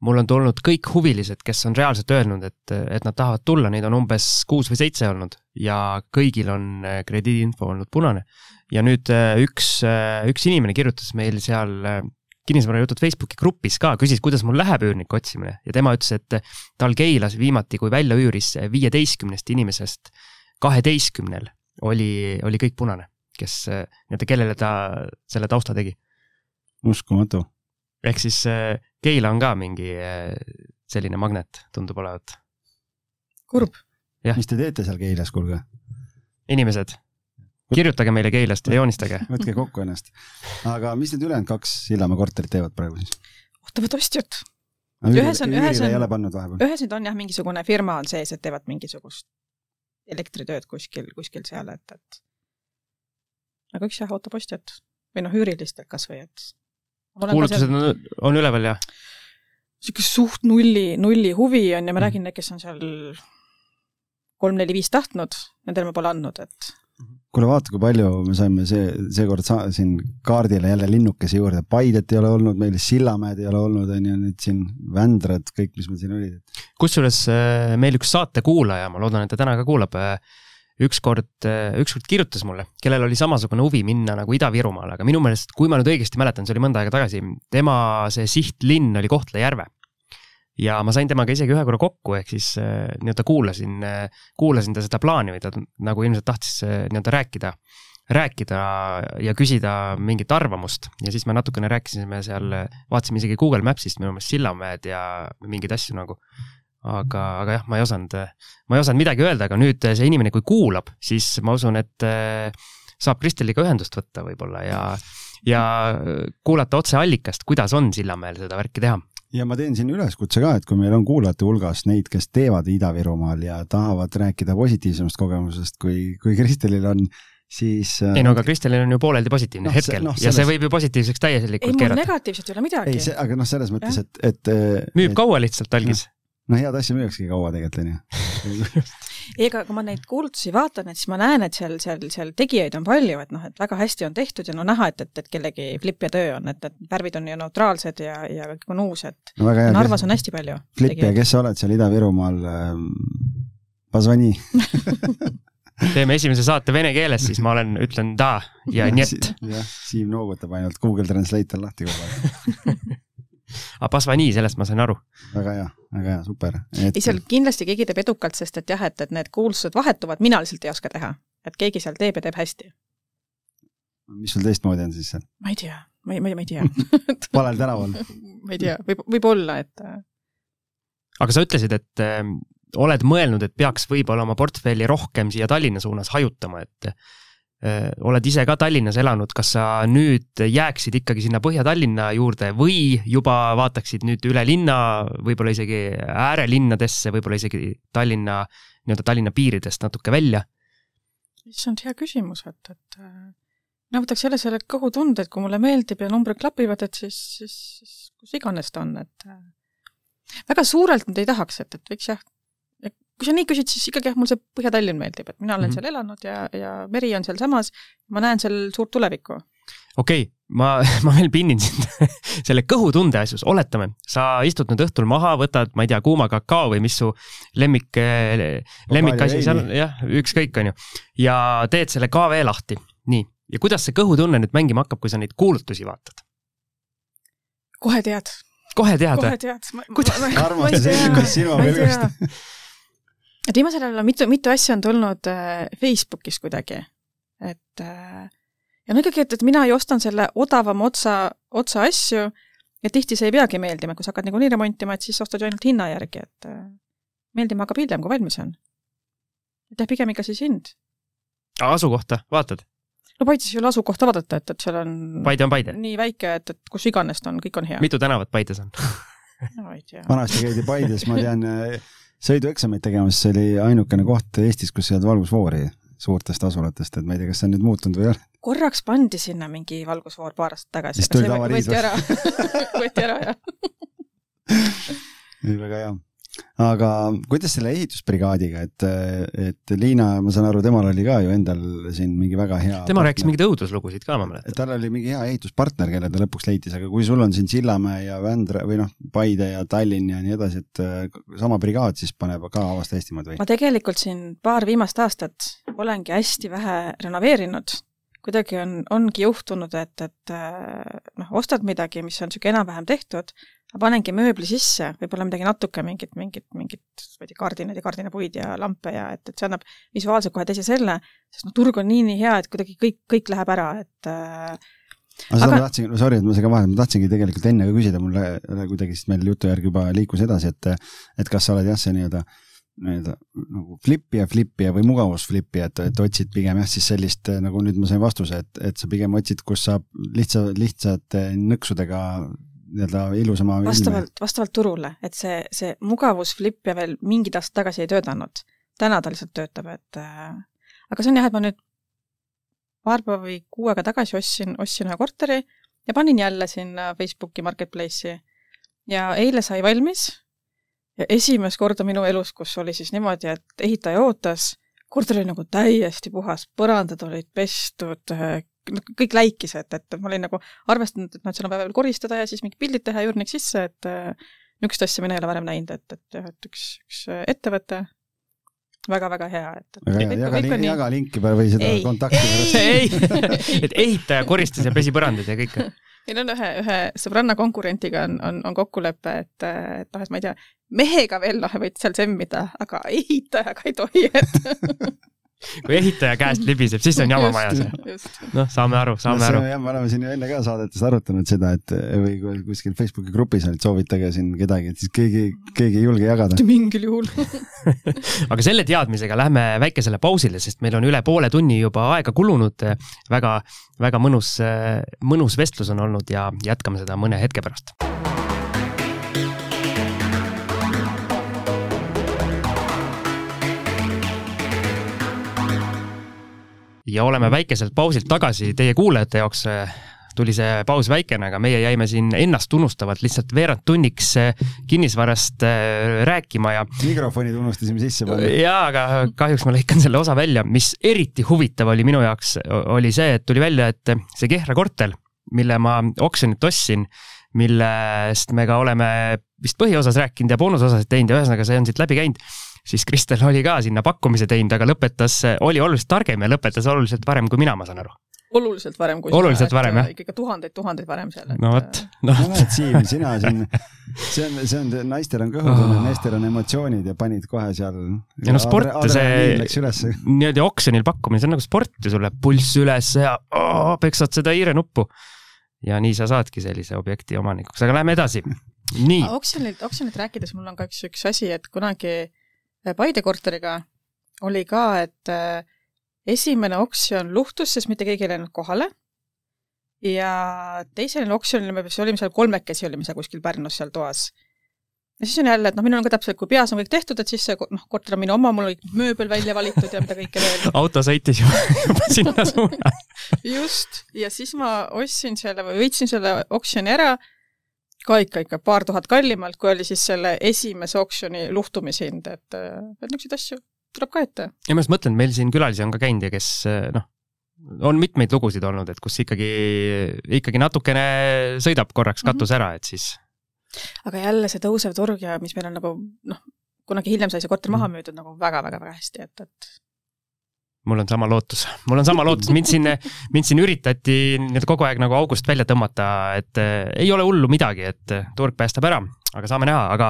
mul on tulnud kõik huvilised, kes on reaalselt öelnud, et, et nad tahavad tulla, neid on umbes kuus või seitse olnud ja kõigil on äh, krediidiinfo olnud punane. ja nüüd äh, üks, üks inimene kirjutas meil seal äh, kinnisvarajutud Facebooki grupis ka, küsis, kuidas mul läheb üürniku otsimine ja tema ütles, et tal Keilas viimati, kui välja üüris viieteistkümnest inimesest kaheteistkümnel oli, oli kõik punane, kes äh, nii-öelda, kellele ta selle tausta tegi. uskumatu. Ehk siis äh, Keila on ka mingi äh, selline magnet, tundub olevat. kurb. Mis te teete seal Keilas, kuulge? inimesed, kirjutage meile Keilast ja joonistage. võtke kokku ennast. aga mis need ülejäänud kaks Sillamäe korterit teevad praegu siis? ootavad ostjat. Ühes on- ühes on- ühes nüüd on jah, mingisugune firma on sees, et teevad mingisugust elektritööd kuskil, kuskil seal, et, et aga üks jah, ootab ostjat või noh, üürilistelt kasvõi, et kuulutused on, on üleval ja sihuke suht nulli, nulli huvi on ja ma räägin, need, kes on seal kolm-neli-viis tahtnud, nendele ma pole andnud, et kuule, vaata, kui palju me saime see, seekord sa- siin kaardile jälle linnukese juurde, Paidet ei ole olnud meil, Sillamäed ei ole olnud, on ju, nüüd siin Vändrad, kõik, mis meil siin olid. kusjuures äh, meil üks saate kuulaja, ma loodan, et ta täna ka kuulab, ükskord, ükskord kirjutas mulle, kellel oli samasugune huvi minna nagu Ida-Virumaale, aga minu meelest, kui ma nüüd õigesti mäletan, see oli mõnda aega tagasi, tema see sihtlinn oli Kohtla-Järve. ja ma sain temaga isegi ühe korra kokku, ehk siis äh, nii-öelda kuulasin, kuulasin ta seda plaani või ta nagu ilmselt tahtis äh, nii-öelda rääkida, rääkida ja küsida mingit arvamust ja siis me natukene rääkisime seal, vaatasime isegi Google Maps'ist minu meelest Sillamäed ja mingeid asju nagu aga, aga jah, ma ei osanud, ma ei osanud midagi öelda, aga nüüd see inimene, kui kuulab, siis ma usun, et eh, saab Kristeliga ühendust võtta võib-olla ja, ja kuulata otse allikast, kuidas on Sillamäel seda värki teha. ja ma teen siin üleskutse ka, et kui meil on kuulajate hulgas neid, kes teevad Ida-Virumaal ja tahavad rääkida positiivsemast kogemusest, kui, kui Kristelil on, siis. äh, ei no aga Kristelil on ju pooleldi positiivne no, see- hetkel noh, no, ja see selles- võib ju positiivseks ei täielikult mul keerata. negatiivset ei ole midagi ei, see, aga noh, selles mõttes, et, et. müüb kaua lihtsalt algis. no head asja müüakski kaua tegelikult, onju. ega kui ma neid kuulutusi vaatan, et siis ma näen, et seal, seal, seal tegijaid on palju, et noh, et väga hästi on tehtud ja no näha, et, et, et kellegi flip ja töö on, et, et värvid on ju neutraalsed ja, ja kõik on uus, et no hea. Narvas on hästi palju Flip ja kes sa oled seal Ida-Virumaal ähm,? Pasvani. teeme esimese saate vene keeles, siis ma olen, ütlen da ja niet. jah, Siim noogutab ainult, Google Translate on lahti kogu aeg. aga Pasvani, sellest ma sain aru. väga hea, väga hea, super. ei, seal kindlasti keegi teeb edukalt, sest et jah, et, et need kuulsused vahetuvad, mina lihtsalt ei oska teha. et keegi seal teeb ja teeb hästi. mis sul teistmoodi on siis seal? ma ei tea, ma ei, ma ei, ma ei tea. valel tänaval? ma ei tea, võib, võib-olla, et äh, aga sa ütlesid, et äh, oled mõelnud, et peaks võib-olla oma portfelli rohkem siia Tallinna suunas hajutama, et oled ise ka Tallinnas elanud, kas sa nüüd jääksid ikkagi sinna Põhja-Tallinna juurde või juba vaataksid nüüd üle linna, võib-olla isegi äärelinnadesse, võib-olla isegi Tallinna, nii-öelda Tallinna piiridest natuke välja? issand, hea küsimus, et, et mina võtaks jälle selle kõhutunde, et kui mulle meeldib ja numbrid klapivad, et siis, siis, siis kus iganes ta on, et väga suurelt nüüd ei tahaks, et, et võiks jah, kui sa nii küsid, siis ikkagi jah, mulle see Põhja-Tallinn meeldib, et mina olen mm -hmm. seal elanud ja, ja meri on sealsamas, ma näen seal suurt tulevikku. okei okay,, ma, ma veel pinnin sind selle kõhutunde asjus, oletame, sa istud nüüd õhtul maha, võtad, ma ei tea, kuuma kakao või mis su lemmik, lemmikasi seal, jah, ükskõik, on ju, ja teed selle KV lahti, nii, ja kuidas see kõhutunne nüüd mängima hakkab, kui sa neid kuulutusi vaatad? kohe tead. kohe tead või? kohe tead. kuidas? armastus esimest silmapilgust et viimasel ajal on mitu, mitu asja on tulnud äh, Facebookis kuidagi, et äh, ja no ikkagi, et, et mina ju ostan selle odavama otsa, otsa asju ja tihti see ei peagi meeldima, kui sa hakkad niikuinii remontima, et siis ostad ju ainult hinna järgi, et äh, meeldima hakkab hiljem, kui valmis on. et jah, pigem ikka siis hind. asukohta, vaatad? no Paides ei ole asukohta vaadata, et, et seal on Paide on Paide? nii väike, et, et kus iganes ta on, kõik on hea. mitu tänavat Paides on no ei tea. vanasti käidi Paides, ma tean sõidueksameid tegemas, see oli ainukene koht Eestis, kus ei olnud valgusfoori suurtest asulatest, et ma ei tea, kas see on nüüd muutunud või ei ole. korraks pandi sinna mingi valgusfoor paar aastat tagasi. siis tuli tavariis võeti ära, võeti ära, jah. ei, väga hea aga kuidas selle ehitusbrigaadiga, et, et Liina, ma saan aru, temal oli ka ju endal siin mingi väga hea. tema rääkis mingeid õuduslugusid ka, ma mäletan. tal oli mingi hea ehituspartner, kelle ta lõpuks leidis, aga kui sul on siin Sillamäe ja Vändra või noh, Paide ja Tallinn ja nii edasi, et äh, sama brigaad siis paneb ka Avasta Eestimaad või? ma tegelikult siin paar viimast aastat olengi hästi vähe renoveerinud kuidagi on, ongi juhtunud, et, et äh, noh, ostad midagi, mis on niisugune enam-vähem tehtud, ma panengi mööbli sisse, võib-olla midagi natuke, mingit, mingit, mingit, ma ei tea, kardinaid ja kardinapuid ja lampe ja et, et see annab visuaalselt kohe teise selle, sest noh, turg on nii, nii hea, et kuidagi kõik, kõik läheb ära, et äh, aga seda aga... ma tahtsin, sorry, et ma segan vahele, ma tahtsingi tegelikult enne ka küsida, mulle kuidagi siis meil jutu järgi juba liikus edasi, et et kas sa oled jah, see nii-öelda nii-öelda nagu flipija, flipija või mugavusflipija, et, et otsid pigem jah, siis sellist nagu nüüd ma sain vastuse, et, et sa pigem otsid, kus saab lihtsa, lihtsate nõksudega nii-öelda ilusama vastavalt, vastavalt turule, et see, see mugavusflip ja veel mingid aastad tagasi ei töötanud. täna ta lihtsalt töötab, et äh, aga see on jah, et ma nüüd paar päeva või kuu aega tagasi ostsin, ostsin ühe korteri ja panin jälle sinna Facebooki Marketplace'i. ja eile sai valmis ja esimest korda minu elus, kus oli siis niimoodi, et ehitaja ootas, korter oli nagu täiesti puhas, põrandad olid pestud, kõik läikis, et, et ma olin nagu arvestanud, et noh, et seal on vaja veel koristada ja siis mingid pildid teha juurde sisse, et äh, niisugust asja mina ei ole varem näinud, et, et jah, et üks, üks ettevõte väga-väga hea, et. väga hea, jaga, link, jaga linki või seda ei. kontakti pärast ei, et ehitaja koristas ja pesi põrandaid ja kõike. meil on ühe, ühe sõbranna konkurentiga on, on, on kokkulepe, et, et noh, et ma ei tea, mehega veel noh, võid seal semmida, aga ehitajaga ei tohi, et kui ehitaja käest libiseb, siis on jama majas. noh, saame aru, saame no, aru. jah, me oleme siin ju enne ka saadetes arutanud seda, et või kuskil Facebooki grupis et soovitage siin kedagi, et siis keegi, keegi ei julge jagada. mitte mingil juhul aga selle teadmisega lähme väikesele pausile, sest meil on üle poole tunni juba aega kulunud. väga, väga mõnus, mõnus vestlus on olnud ja jätkame seda mõne hetke pärast ja oleme väikeselt pausilt tagasi teie kuulajate jaoks tuli see paus väikene, aga meie jäime siin ennast tunnustavalt lihtsalt veerand tunniks kinnisvarast äh, rääkima ja. mikrofonid unustasime sisse panna. jaa, aga kahjuks ma lõikan selle osa välja, mis eriti huvitav oli minu jaoks, oli see, et tuli välja, et see Kehra korter, mille ma oksjonilt ostsin, millest me ka oleme vist põhiosas rääkinud ja boonusosas teinud ja ühesõnaga see on siit läbi käinud siis Kristel oli ka sinna pakkumise teinud, aga lõpetas, oli oluliselt targem ja lõpetas oluliselt varem kui mina, ma saan aru oluliselt varem kui oluliselt sina, varem, jah? ikka tuhandeid-tuhandeid varem seal. no vot, noh. no näed, Siim, sina siin, see on, see on, naistel on kõhutunne oh., meestel on emotsioonid ja panid kohe seal. ja no sport, see niimoodi oksjonil pakkumine, see on nagu sport ju, sul läheb pulss üles ja oh, peksad seda hiirenuppu. ja nii sa saadki sellise objekti omanikuks, aga lähme edasi. nii. oksjonilt, oksjonilt rääkides mul on ka üks, üks asi, et kunagi Paide korteriga oli ka, et äh, esimene oksjon luhtus, sest mitte keegi ei läinud kohale. ja teisel oksjonil me olime seal kolmekesi, olime seal kuskil Pärnus seal toas ja siis on jälle, et noh, minul on ka täpselt, kui peas on kõik tehtud, et siis see noh, korter on minu oma, mul oli mööbel välja valitud ja mida kõike veel. auto sõitis juba sinna suuna. just, ja siis ma ostsin selle või võitsin selle oksjoni ära, ka ikka, ikka paar tuhat kallimalt, kui oli siis selle esimese oksjoni luhtumishind, et, et niisuguseid asju tuleb ka ette. ja ma just mõtlen, meil siin külalisi on ka käinud ja kes noh, on mitmeid lugusid olnud, et kus ikkagi, ikkagi natukene sõidab korraks katus mm -hmm. ära, et siis aga jälle see tõusev turg ja mis meil on nagu noh, kunagi hiljem sai see korter maha mhm. müüdud nagu väga-väga-väga hästi, et, et mul on sama lootus, mul on sama lootus, mind siin, mind siin üritati nii-öelda kogu aeg nagu august välja tõmmata, et äh, ei ole hullu midagi, et äh, turg päästab ära, aga saame näha, aga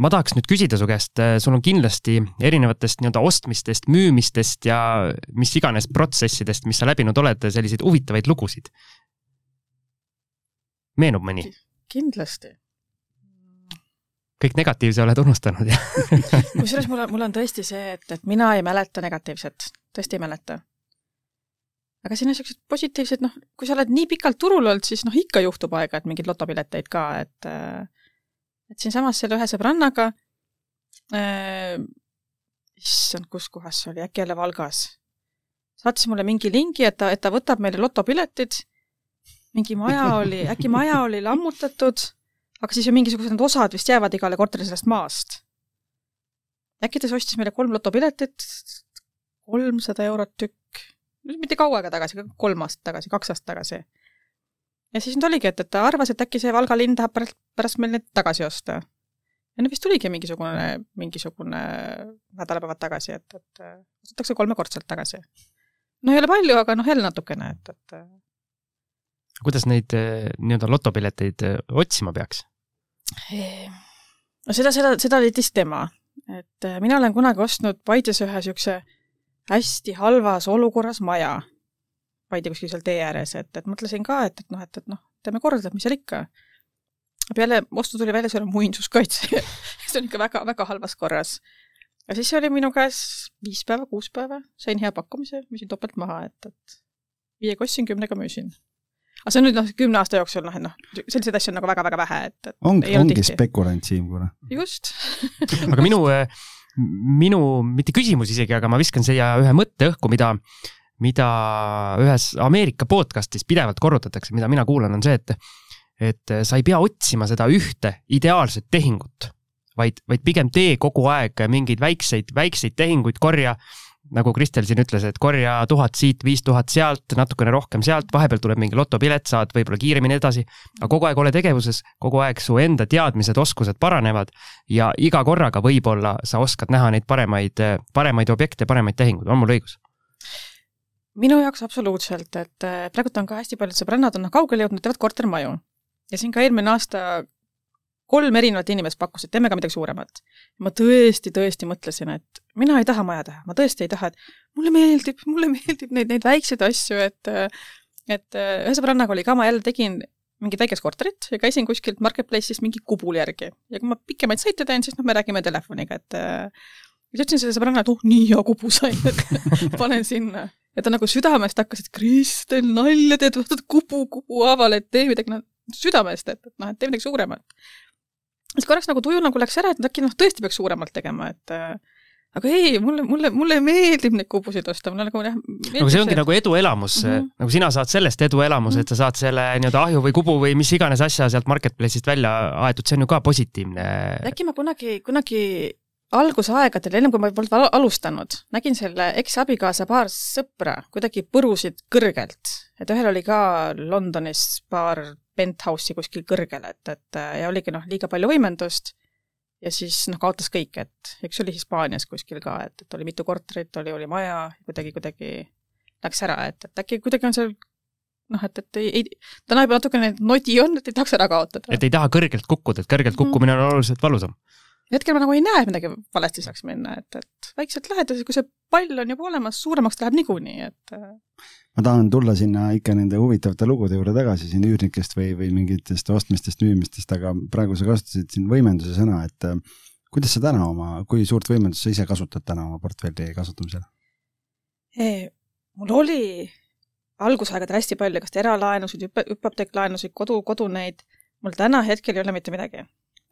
ma tahaks nüüd küsida su käest, äh, sul on kindlasti erinevatest nii-öelda ostmistest, müümistest ja mis iganes protsessidest, mis sa läbinud oled, selliseid huvitavaid lugusid. meenub mõni? kindlasti kõik negatiivse oled unustanud kusjuures mul on, mul on tõesti see, et, et mina ei mäleta negatiivset, tõesti ei mäleta. aga siin on niisugused positiivsed, noh, kui sa oled nii pikalt turul olnud, siis noh, ikka juhtub aeg-ajalt mingeid lotopileteid ka, et et siinsamas selle ühe sõbrannaga äh,, issand, kus kohas see oli, äkki jälle Valgas, saatis mulle mingi lingi, et ta, et ta võtab meile lotopiletid, mingi maja oli, äkki maja oli lammutatud aga siis ju mingisugused need osad vist jäävad igale korterile sellest maast. äkki ta siis ostis meile kolm lotopiletit, kolmsada eurot tükk, mitte kaua aega tagasi, kolm aastat tagasi, kaks aastat tagasi. ja siis nüüd oligi, et, et ta arvas, et äkki see Valga linn tahab pärast, pärast meil need tagasi osta. ja no vist tuligi mingisugune, mingisugune nädalapäevad tagasi, et, et ostetakse kolmekordselt tagasi. no ei ole palju, aga noh, jälle natukene, et, et kuidas neid eh, nii-öelda lotopileteid otsima peaks? No seda, seda, seda leidis tema, et äh, mina olen kunagi ostnud Paides ühe niisuguse hästi halvas olukorras maja. Paide kuskil seal tee ääres, et, et mõtlesin ka, et, et noh, et, et noh, teeme korda, et mis seal ikka. peale ostu tuli välja, see on muinsuskaitse see on ikka väga-väga halvas korras. ja siis oli minu käes viis päeva, kuus päeva, sain hea pakkumise, müüsin topelt maha, et, et viiega ostsin, kümnega müüsin aga see on nüüd noh, kümne aasta jooksul noh, et noh, selliseid asju on nagu väga-väga vähe, et, et ongi, ongi tihti. spekulant, Siim, kuule. just aga minu, minu, mitte küsimus isegi, aga ma viskan siia ühe mõtte õhku, mida, mida ühes Ameerika podcast'is pidevalt korrutatakse, mida mina kuulan, on see, et et sa ei pea otsima seda ühte ideaalset tehingut, vaid, vaid pigem tee kogu aeg mingeid väikseid, väikseid tehinguid, korja nagu Kristel siin ütles, et korja tuhat siit, viis tuhat sealt, natukene rohkem sealt, vahepeal tuleb mingi lotopilet, saad võib-olla kiiremini edasi. aga kogu aeg ole tegevuses, kogu aeg su enda teadmised, oskused paranevad ja iga korraga võib-olla sa oskad näha neid paremaid, paremaid objekte, paremaid tehinguid, on mul õigus? minu jaoks absoluutselt, et praegult on ka hästi paljud sõbrannad on kaugele jõudnud, teevad kortermaju. ja siin ka eelmine aasta kolm erinevat inimest pakkusid, teeme ka midagi suuremat. ma tõesti, tõesti mõtlesin, et mina ei taha maja teha, ma tõesti ei taha, et mulle meeldib, mulle meeldib neid, neid väikseid asju, et et ühe sõbrannaga oli ka, ma jälle tegin mingit väikest korterit ja käisin kuskilt Marketplace'ist mingi kubul järgi. ja kui ma pikemaid sõite teen, siis noh, me räägime telefoniga, et siis ütlesin sellele sõbrannale, et oh, nii hea kubu sain, et panen sinna. ja ta nagu südamest hakkas, et Kristel, nalja teed, vaatad kubu, kubu haaval, et tee midagi, noh, südamest, et, et noh, et tee midagi suuremat siis korraks nagu tuju nagu läks ära, et äkki noh, tõesti peaks suuremalt tegema, et äh, aga ei, mulle, mulle, mulle meeldib neid kubusid osta, mulle nagu jah. aga see ongi see, nagu eduelamus mm, -hmm. nagu sina saad sellest eduelamuse mm, -hmm. et sa saad selle nii-öelda ahju või kubu või mis iganes asja sealt marketplace'ist välja aetud, see on ju ka positiivne. äkki ma kunagi, kunagi algusaegadel, ennem kui ma polnud alustanud, nägin selle eksabikaasa paar sõpra kuidagi põrusid kõrgelt, et ühel oli ka Londonis paar penthouse'i kuskil kõrgel, et, et ja oligi noh, liiga palju võimendust ja siis noh, kaotas kõik, et eks see oli Hispaanias kuskil ka, et, et oli mitu korterit, oli, oli maja, kuidagi, kuidagi läks ära, et, et äkki kuidagi on seal noh, et, et ei, ei, täna juba natukene nodi on, et ei tahaks ära kaotada. et ei taha kõrgelt kukkuda, et kõrgelt mhm. kukkumine on oluliselt valusam hetkel ma nagu ei näe, et midagi valesti saaks minna, et, et väikselt lähed ja kui see pall on juba olemas, suuremaks läheb niikuinii, et ma tahan tulla sinna ikka nende huvitavate lugude juurde tagasi siin üürnikest või, või mingitest ostmistest, müümistest, aga praegu sa kasutasid siin võimenduse sõna, et äh, kuidas sa täna oma, kui suurt võimendust sa ise kasutad täna oma portfelli kasutamisel? mul oli algusaegadel hästi palju, kas eralaenusid, hüpoteeklaenusid, kodu, koduneid, mul täna hetkel ei ole mitte midagi.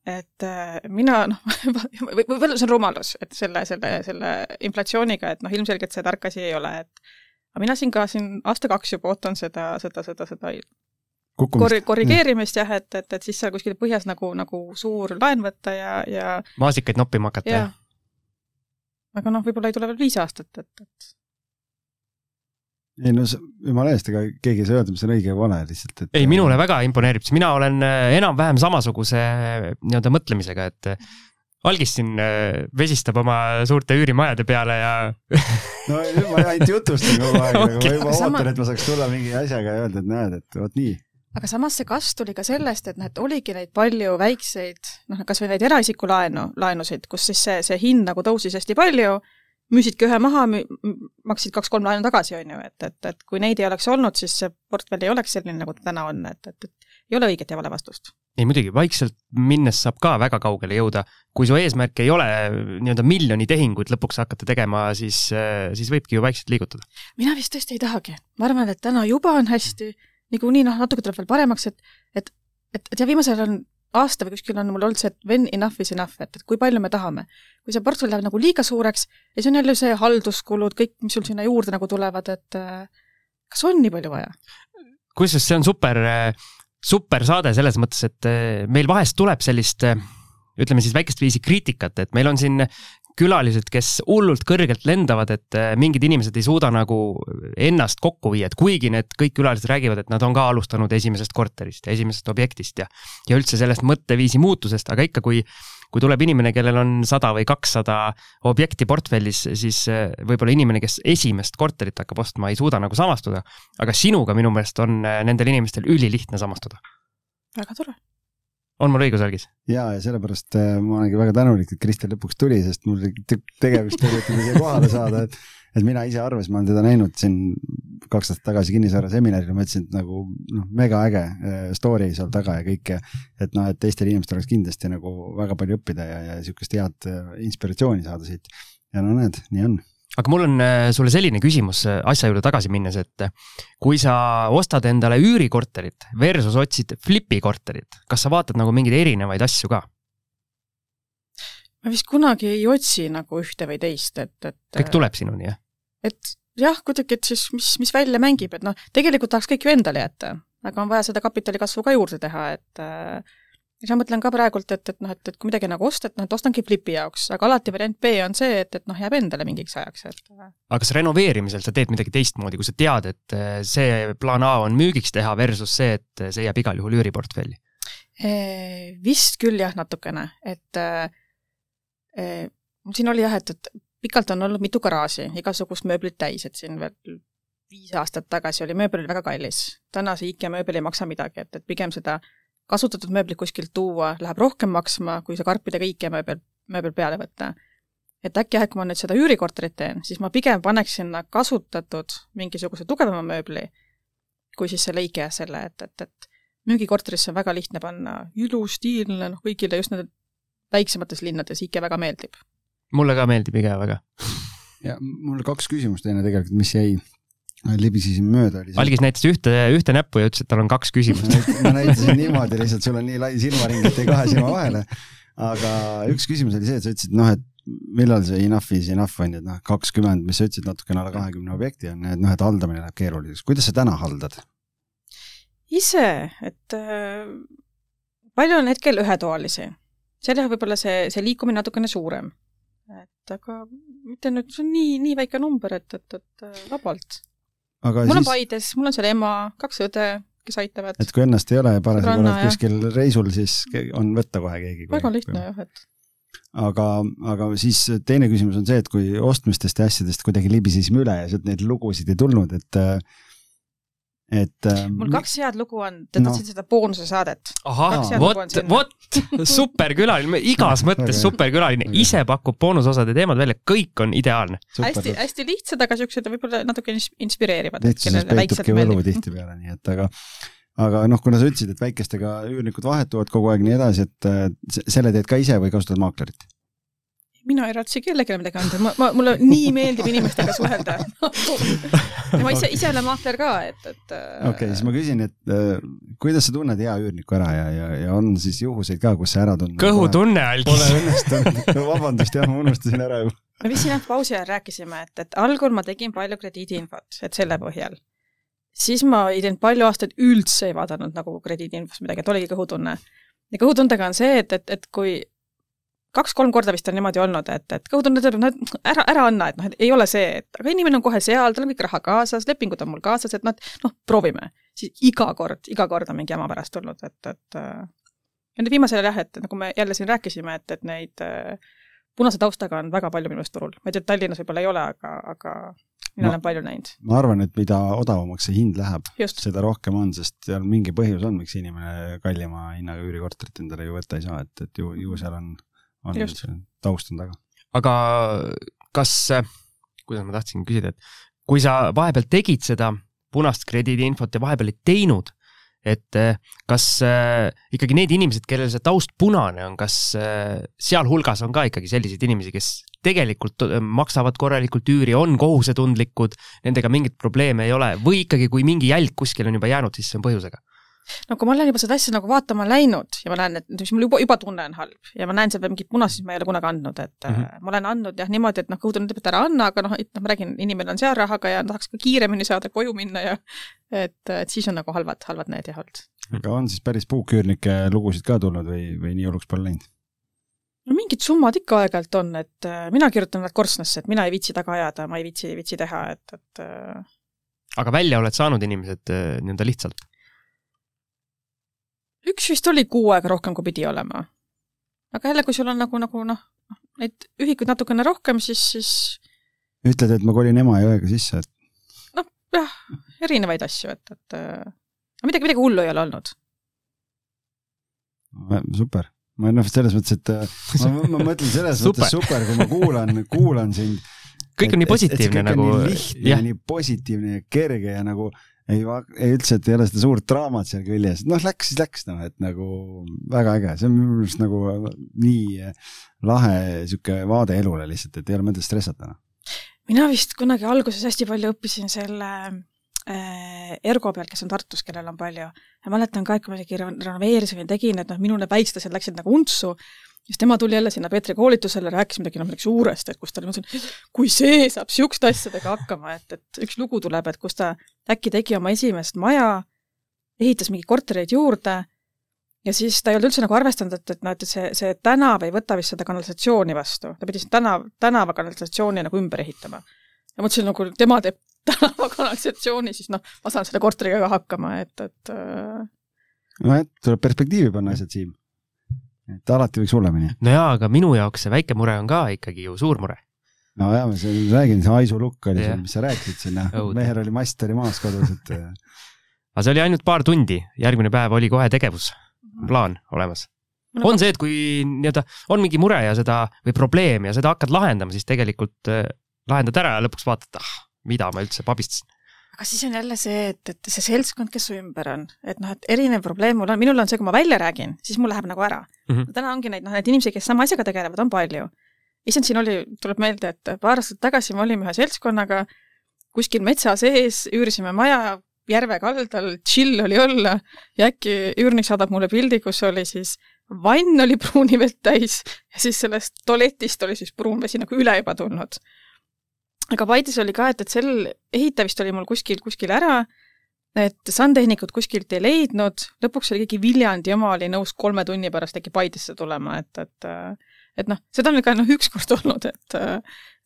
et äh, mina noh, võib-olla see on rumalus, et selle, selle, selle inflatsiooniga, et noh, ilmselgelt see tark asi ei ole, et aga mina siin ka siin aasta-kaks juba ootan seda, seda, seda, seda korri-, korrigeerimist jah, et, et, et siis seal kuskil põhjas nagu, nagu suur laen võtta ja, ja maasikaid noppima hakata, jah? aga noh, võib-olla ei tule veel viis aastat, et, et ei no jumala eest, ega keegi ei saa öelda, mis on õige ja vale lihtsalt, et. ei, minule väga imponeerib, sest mina olen äh, enam-vähem samasuguse äh, nii-öelda mõtlemisega, et algis siin vesistab oma suurte üürimajade peale ja no ma ainult jutustan kogu aeg okay., aga ma juba Sama... ootan, et ma saaks tulla mingi asjaga ja öelda, et näed, et vot nii. aga samas see kasv tuli ka sellest, et noh, et oligi neid palju väikseid, noh, kasvõi neid eraisiku laenu, laenusid, kus siis see, see hind nagu tõusis hästi palju müüsidki ühe maha, maksid kaks-kolm laenu tagasi, on ju, et, et, et kui neid ei oleks olnud, siis see portfell ei oleks selline, nagu ta täna on, et, et, et ei ole õiget ja vale vastust. ei muidugi, vaikselt minnes saab ka väga kaugele jõuda. kui su eesmärk ei ole nii-öelda miljoni tehinguid lõpuks hakata tegema, siis, siis võibki ju vaikselt liigutada. mina vist tõesti ei tahagi. ma arvan, et täna juba on hästi, niikuinii noh, natuke tuleb veel paremaks, et, et, et, et ja viimasel ajal on aasta või kuskil on mul olnud see, et when enough is enough, et, et kui palju me tahame. kui see portfell läheb nagu liiga suureks ja siis on jälle see halduskulud, kõik, mis sul sinna juurde nagu tulevad, et äh, kas on nii palju vaja? kusjuures see on super, äh, super saade selles mõttes, et äh, meil vahest tuleb sellist ütleme siis väikest viisi kriitikat, et meil on siin külalised, kes hullult kõrgelt lendavad, et äh, mingid inimesed ei suuda nagu ennast kokku viia, et kuigi need kõik külalised räägivad, et nad on ka alustanud esimesest korterist ja esimesest objektist ja, ja üldse sellest mõtteviisi muutusest, aga ikka, kui kui tuleb inimene, kellel on sada või kakssada objekti portfellis, siis äh, võib-olla inimene, kes esimest korterit hakkab ostma, ei suuda nagu samastuda. aga sinuga minu meelest on äh, nendel inimestel ülilihtne samastuda. väga tore on mul õigus, Algis? ja, ja sellepärast äh, ma olengi väga tänulik, et Kristel lõpuks tuli, sest mul tegevust oli ikkagi siia kohale saada, et et mina ise arvasin, ma olen teda näinud siin kaks aastat tagasi kinnisvara seminaril, ma ütlesin, et nagu noh, mega äge äh, story seal taga ja kõike. et noh, et teistel inimestel oleks kindlasti nagu väga palju õppida ja, ja sihukest head äh, inspiratsiooni saada siit. ja no näed, nii on aga mul on äh, sulle selline küsimus asja juurde tagasi minnes, et kui sa ostad endale üürikorterit versus otsid flipi korterit, kas sa vaatad nagu mingeid erinevaid asju ka? Ma vist kunagi ei otsi nagu ühte või teist, et, et kõik tuleb sinuni, jah? et jah, kuidagi, et siis mis, mis välja mängib, et noh, tegelikult tahaks kõik ju endale jätta, aga on vaja seda kapitali kasvu ka juurde teha, et äh, ja ma mõtlen ka praegult, et, et noh, et, et kui midagi nagu osta, et noh, et ostangi flipi jaoks, aga alati variant B on see, et, et noh, jääb endale mingiks ajaks, et aga kas renoveerimisel sa teed midagi teistmoodi, kui sa tead, et eh, see plaan A on müügiks teha versus see, et see jääb igal juhul üüriportfelli? Vist küll jah, natukene, et e, siin oli jah, et, et pikalt on olnud mitu garaaži, igasugust mööblit täis, et siin veel viis aastat tagasi oli mööbel väga kallis. täna see IKEA mööbel ei maksa midagi, et, et pigem seda kasutatud mööblit kuskilt tuua läheb rohkem maksma, kui see karpidega IKEA mööbel, mööbel peale võtta. et äkki jah, kui ma nüüd seda üürikorterit teen, siis ma pigem paneks sinna kasutatud mingisuguse tugevama mööbli, kui siis selle IKEA selle, et, et, et müügikorterisse on väga lihtne panna ilus, stiilne, noh kõigile just nende väiksemates linnades IKEA väga meeldib. mulle ka meeldib IKEA väga. ja mul kaks küsimust enne tegelikult, mis jäi libisesime mööda. Algis näitas ühte, ühte näppu ja ütles, et tal on kaks küsimust. ma näitasin niimoodi lihtsalt, sul on nii lai silmaring, et jäi kahe silma vahele. aga üks küsimus oli see, et sa ütlesid, noh, et millal see enough is enough on ju, et noh, kakskümmend, mis sa ütlesid, natukene alla kahekümne objekti on, et noh, et haldamine läheb keeruliseks. kuidas sa täna haldad? ise, et äh, palju on hetkel ühetoalisi. Seal jah, võib-olla see, see liikumine natukene suurem. et aga mitte nüüd, see on nii, nii väike number, et, et, et äh, vabalt aga mul siis... on Paides, mul on seal ema, kaks õde, kes aitavad. et kui ennast ei ole ja parasjagu oled kuskil reisul, siis on võtta kohe keegi. väga lihtne jah, et aga, aga siis teine küsimus on see, et kui ostmistest ja asjadest kuidagi libisesime üle ja sealt neid lugusid ei tulnud, et et ähm, mul kaks head lugu on, te tahtsite no. seda boonuse saadet. ahah, vot, vot, superkülaline, igas mõttes superkülaline, ise pakub boonusosade teemad välja, kõik on ideaalne. hästi, hästi lihtsad, aga siuksed võib-olla natuke inspireerivad. lihtsuses peitubki võlu tihtipeale, nii et aga aga noh, kuna sa ütlesid, et väikestega üürnikud vahetuvad kogu aeg nii edasi, et selle teed ka ise või kasutad maaklerit? Mina ei raatsi kellelegi midagi anda, ma, ma, mulle nii meeldib inimestega suhelda ja ma ise, ise olen maakler ka, et, et. okei okay,, siis ma küsin, et äh, kuidas sa tunned hea üürniku ära ja, ja, ja on siis juhuseid ka, kus sa ära tundnud? kõhutunne algis. Pole õnnestunud no, vabandust, jah, ma unustasin ära juba. me vist siin jah pausi ajal rääkisime, et, et algul ma tegin palju krediidiinfot, et selle põhjal. siis ma ei teinud palju aastaid üldse ei vaadanud nagu krediidiinfost midagi, et oligi kõhutunne. ja kõhutundega on see, et, et, et kui kaks-kolm korda vist on niimoodi olnud, et, et kõhutunne ütleb, no et ära, ära anna, et noh, et ei ole see, et aga inimene on kohe seal, tal on kõik raha kaasas, lepingud on mul kaasas, et noh, et noh, proovime. siis iga kord, iga kord on mingi jama pärast tulnud, et, et äh, ja nüüd viimasel ajal jah, et nagu me jälle siin rääkisime, et, et neid äh, punase taustaga on väga palju minu meelest turul. ma ei tea, Tallinnas võib-olla ei ole, aga, aga mina ma, olen palju näinud. ma arvan, et mida odavamaks see hind läheb, seda rohkem on, sest seal mingi põhjus on, miks inimene kallima hinnaga üürikorterit endale ju võtta ei saa, et, et ju, ju seal on on Just. see taust on taga. aga kas, kuidas ma tahtsin küsida, et kui sa vahepeal tegid seda punast krediidiinfot ja vahepeal ei teinud, et kas äh, ikkagi need inimesed, kellel see taust punane on, kas äh, sealhulgas on ka ikkagi selliseid inimesi, kes tegelikult maksavad korralikult üüri, on kohusetundlikud, nendega mingit probleemi ei ole või ikkagi, kui mingi jälg kuskil on juba jäänud, siis see on põhjusega? No kui ma olen juba seda asja nagu vaatama läinud ja ma näen, et mis mul juba, juba tunne on halb ja ma näen seal veel mingit punast, siis ma ei ole kunagi andnud, et mm -hmm. ma olen andnud jah niimoodi, et noh, kõhutunne ütleb, et ära anna, aga noh, et noh, ma räägin, inimene on seal rahaga ja tahaks ka kiiremini saada koju minna ja et, et siis on nagu halvad, halvad need jah olnud. aga on siis päris puuküürnike lugusid ka tulnud või, või nii hulluks pole läinud? no mingid summad ikka aeg-ajalt on, et äh, mina kirjutan nad korstnasse, et mina ei viitsi taga ajada, ma ei viitsi, viitsi teha, et, et äh... aga välja oled saanud inimesed nii-öelda lihtsalt? Üks vist oli kuu aega rohkem, kui pidi olema. aga jälle, kui sul on nagu, nagu noh, neid ühikuid natukene rohkem, siis, siis ütled, et ma kolin Emajõega sisse, et noh, jah, erinevaid asju, et, et äh, midagi, midagi hullu ei ole olnud. super, ma noh, selles mõttes, et äh, ma, ma mõtlen selles mõttes super, kui ma kuulan, kuulan sind. kõik on nii positiivne nagu. lihtne ja nii positiivne ja kerge ja nagu ei, ei üldse, et ei ole seda suurt draamat seal küljes, noh, läks siis läks noh, et nagu väga äge, see on minu meelest nagu nii lahe sihuke vaade elule lihtsalt, et ei ole mõtet stressata noh. mina vist kunagi alguses hästi palju õppisin selle äh, Ergo pealt, kes on Tartus, kellel on palju. mäletan ka, et kui ma isegi renoveerisin ja tegin, et noh, minu need väiksed asjad läksid nagu untsu siis tema tuli jälle sinna Peetri koolitusele, rääkis midagi, noh midagi suurest, et kus ta, ma mõtlesin, kui see saab niisuguste asjadega hakkama, et, et üks lugu tuleb, et kus ta äkki tegi oma esimest maja, ehitas mingeid kortereid juurde ja siis ta ei olnud üldse nagu arvestanud, et, et noh, et see, see tänav ei võta vist seda kanalisatsiooni vastu, ta pidi tänav, tänava kanalisatsiooni nagu ümber ehitama. ja mõtlesin nagu tema teeb tänava kanalisatsiooni, siis noh, ma saan selle korteriga ka hakkama, et, et äh, nojah, tuleb perspektiivi panna asjad, Siim et alati võiks hullemini. no jaa, aga minu jaoks see väike mure on ka ikkagi ju suur mure. no jaa, ma räägin, see Aisu lukk oli see, mis sa rääkisid sinna, mehel oli mast oli maas kodus, et aga see oli ainult paar tundi, järgmine päev oli kohe tegevus, plaan olemas. No, on see, et kui nii-öelda on mingi mure ja seda või probleem ja seda hakkad lahendama, siis tegelikult äh, lahendad ära ja lõpuks vaatad, ah, mida ma üldse pabistasin aga siis on jälle see, et, et see seltskond, kes su ümber on, et noh, et erinev probleem mul on, minul on see, kui ma välja räägin, siis mul läheb nagu ära mm. -hmm. täna ongi neid, noh, neid inimesi, kes sama asjaga tegelevad, on palju. issand, siin oli, tuleb meelde, et paar aastat tagasi me olime ühe seltskonnaga kuskil metsa sees, üürisime maja järve kaldal, chill oli olla ja äkki üürnik saadab mulle pildi, kus oli siis vann oli pruuni vett täis ja siis sellest tualetist oli siis pruun vesi nagu üle juba tulnud aga Paides oli ka, et, et sel ehitaja vist oli mul kuskil, kuskil ära, et sandtehnikut kuskilt ei leidnud, lõpuks oli keegi Viljandi oma oli nõus kolme tunni pärast äkki Paidesse tulema, et, et et noh, seda on ka noh, ükskord olnud, et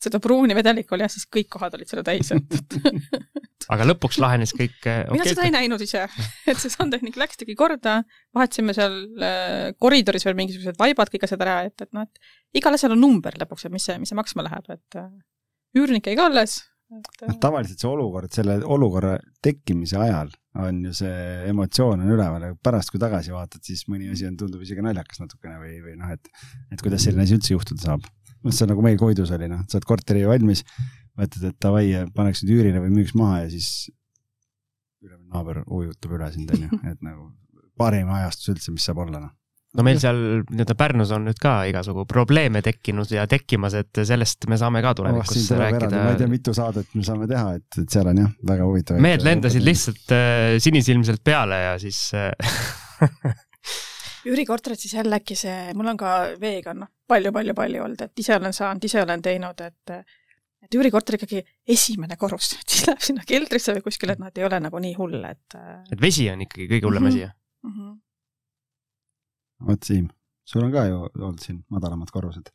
seda pruuni vedelikku oli jah, siis kõik kohad olid selle täis, et aga lõpuks lahenes kõik okay. mina seda ei näinud ise, et see sandtehnik läks, tegi korda, vahetasime seal äh, koridoris veel mingisugused vaibad, kõik asjad ära, et, et noh, et igal asjal on number lõpuks, et mis see, mis see maksma läheb, et üürnik jäi ka alles et.... noh, tavaliselt see olukord, selle olukorra tekkimise ajal on ju see emotsioon on üleval, aga pärast, kui tagasi vaatad, siis mõni asi on, tundub isegi naljakas natukene või, või noh, et, et kuidas selline asi üldse juhtuda saab. noh, see on nagu meil Koidus oli, noh, saad korteri valmis, mõtled, et davai, paneks nüüd üürile või müüks maha ja siis ülemise naaber ujutab üle sind, onju, et nagu parim ajastus üldse, mis saab olla, noh. No meil seal nii-öelda Pärnus on nüüd ka igasugu probleeme tekkinud ja tekkimas, et sellest me saame ka tulevikus oh, rääkida. ma ei tea, mitu saadet me saame teha, et, et seal on jah, väga huvitav. mehed lendasid lihtsalt äh, sinisilmselt peale ja siis äh, üürikorterid siis jälle äkki see, mul on ka veega noh, palju-palju-palju olnud, et ise olen saanud, ise olen teinud, et et üürikorter ikkagi esimene korrus, et siis läheb sinna keldrisse või kuskile, et noh, et ei ole nagu nii hull, et et vesi on ikkagi kõige hullem mm -hmm. asi mm. Vot Siim, sul on ka ju olnud siin madalamad korrused.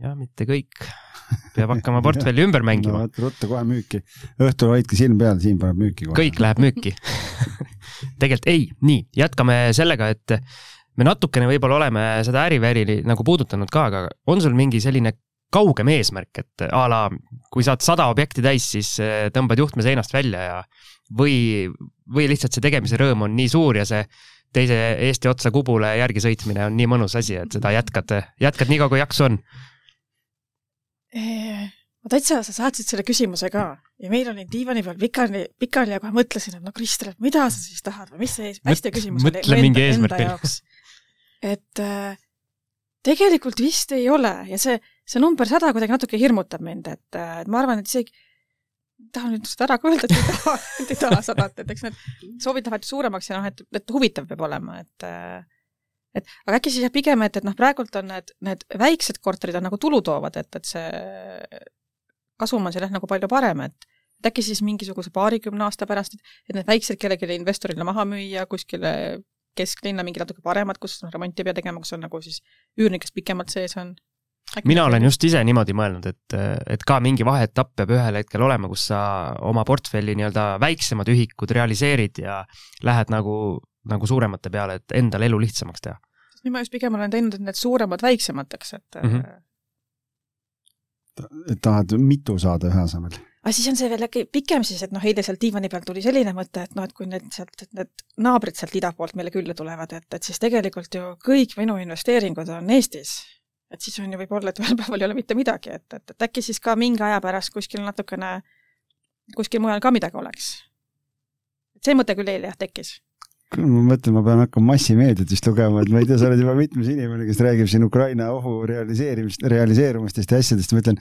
jah, mitte kõik. peab hakkama portfelli ümber mängima no,. ruttu kohe müüki. õhtul hoidke silm peal, Siim paneb müüki kohe. kõik läheb müüki tegelikult ei, nii, jätkame sellega, et me natukene võib-olla oleme seda äriväri nagu puudutanud ka, aga on sul mingi selline kaugem eesmärk, et a la kui saad sada objekti täis, siis eh, tõmbad juhtme seinast välja ja või, või lihtsalt see tegemise rõõm on nii suur ja see teise Eesti otsa kubule järgi sõitmine on nii mõnus asi, et seda jätkad, jätkad nii kaua, kui jaksu on? ma täitsa, sa saatsid selle küsimuse ka. Ja meil oli diivani peal pikali, pikali ja kohe mõtlesin, et no Kristel, et mida sa siis tahad või mis see hästi küsimus oli mingi eesmärk veel. et äh, tegelikult vist ei ole ja see, see number sada kuidagi natuke hirmutab mind, et, äh, et ma arvan, et isegi tahan nüüd seda ära ka öelda, et ei taha, et ei taha sadat, et eks need soovid lähevad suuremaks ja noh, et, et huvitav peab olema, et et aga äkki siis jah, pigem, et, et noh, praegult on need, need väiksed korterid on nagu tulu toovad, et, et see kasum on seal jah nagu palju parem, et et äkki siis mingisuguse paarikümne aasta pärast, et need väiksed kellelegi investorile maha müüa kuskile kesklinna mingi natuke paremad, kus noh, remonti ei pea tegema, kus on nagu siis üürnik, kes pikemalt sees on. Mina olen just ise niimoodi mõelnud, et, et ka mingi vaheetapp peab ühel hetkel olema, kus sa oma portfelli nii-öelda väiksemad ühikud realiseerid ja lähed nagu, nagu suuremate peale, et endal elu lihtsamaks teha. nüüd ma just pigem olen teinud need suuremad väiksemateks, et mm. -hmm. et tahad mitu saada ühe asemel aga siis on see veel äkki pikem siis, et noh, eile seal diivani peal tuli selline mõte, et noh, et kui need sealt, need naabrid sealt ida poolt meile külla tulevad, et, et siis tegelikult ju kõik minu investeeringud on Eestis. Et siis on ju võib-olla, et ühel päeval ei ole mitte midagi, et, et, et äkki siis ka mingi aja pärast kuskil natukene, kuskil mujal ka midagi oleks. et see mõte küll eile jah tekkis. Ma mõtlen, ma pean hakkama massimeediat vist lugema, et ma ei tea, sa oled juba mitmes inimene, kes räägib siin Ukraina ohu realiseerimist, realiseerumistest ja asjadest, ma ütlen,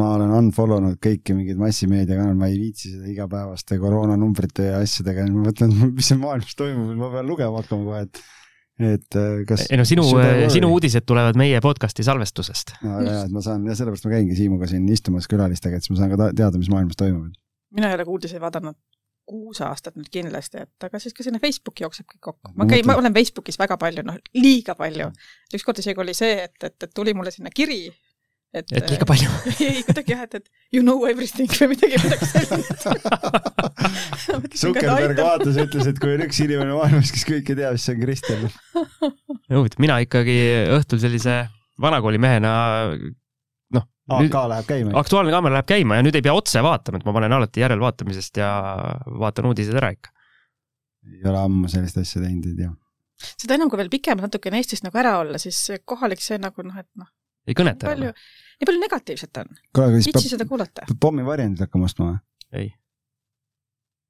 ma olen unfollownud kõiki mingeid massimeediakanaleid, ma ei viitsi seda igapäevaste koroonanumbrite ja asjadega, ma mõtlen, mis siin maailmas toimub, ma pean lugema hakkama kohe, et et äh, kas. ei no sinu, sinu uudised tulevad meie podcast'i salvestusest. väga hea, et ma saan ja sellepärast ma käingi Siimuga siin istumas külalistega, et siis ma saan ka teada, mis maailmas toimub. mina ei ole ka uudiseid vaadanud kuus aastat nüüd kindlasti, et aga siis ka sinna Facebooki jookseb kõik kokku. ma käin, ma olen Facebookis väga palju, noh, liiga palju. ükskord isegi oli see, et, et, et tuli mulle sinna kiri et, et liiga palju ei, kuidagi jah, et, et you know everything või midagi, midagi sellist Zuckerberg vaatas ja ütles, et kui on üks inimene maailmas, kes kõike teab, siis see on Kristjan. huvitav, mina ikkagi õhtul sellise vanakooli mehena noh. AK läheb käima. Aktuaalne kaamera läheb käima ja nüüd ei pea otse vaatama, et ma panen alati järelvaatamisest ja vaatan uudised ära ikka. ei ole ammu sellist asja teinud, ei tea. seda enam, kui veel pikemalt natukene Eestist nagu ära olla, siis kohalik see nagu noh, et noh ei kõneta palju, nii palju negatiivset on. viitsi seda kuulata. pommivarjendid hakkama ostma või? ei.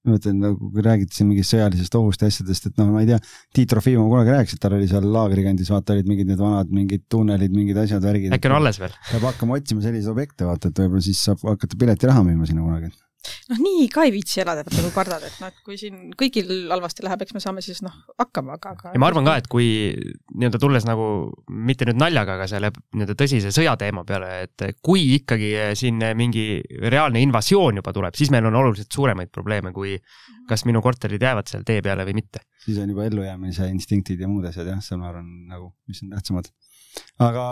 ma mõtlen nagu, kui räägite siin mingist sõjalisest ohust ja asjadest, et noh, ma ei tea, Tiit Trofimov kunagi rääkis, et tal oli seal laagrikandis, vaata, olid mingid need vanad mingid tunnelid, mingid asjad, värgid. äkki on alles veel? peab hakkama otsima selliseid objekte, vaata, et võib-olla siis saab hakata piletiraha müüma sinna kunagi noh, nii ka ei viitsi elada, vaata kui kardad, et noh, et kui siin kõigil halvasti läheb, eks me saame siis noh, hakkama, aga, aga. ja ma arvan ka, et kui nii-öelda tulles nagu mitte nüüd naljaga, aga selle nii-öelda tõsise sõjateema peale, et kui ikkagi siin mingi reaalne invasioon juba tuleb, siis meil on oluliselt suuremaid probleeme, kui kas minu korterid jäävad seal tee peale või mitte. siis on juba ellujäämise instinktid ja muud asjad jah, see ma arvan nagu, mis on tähtsamad aga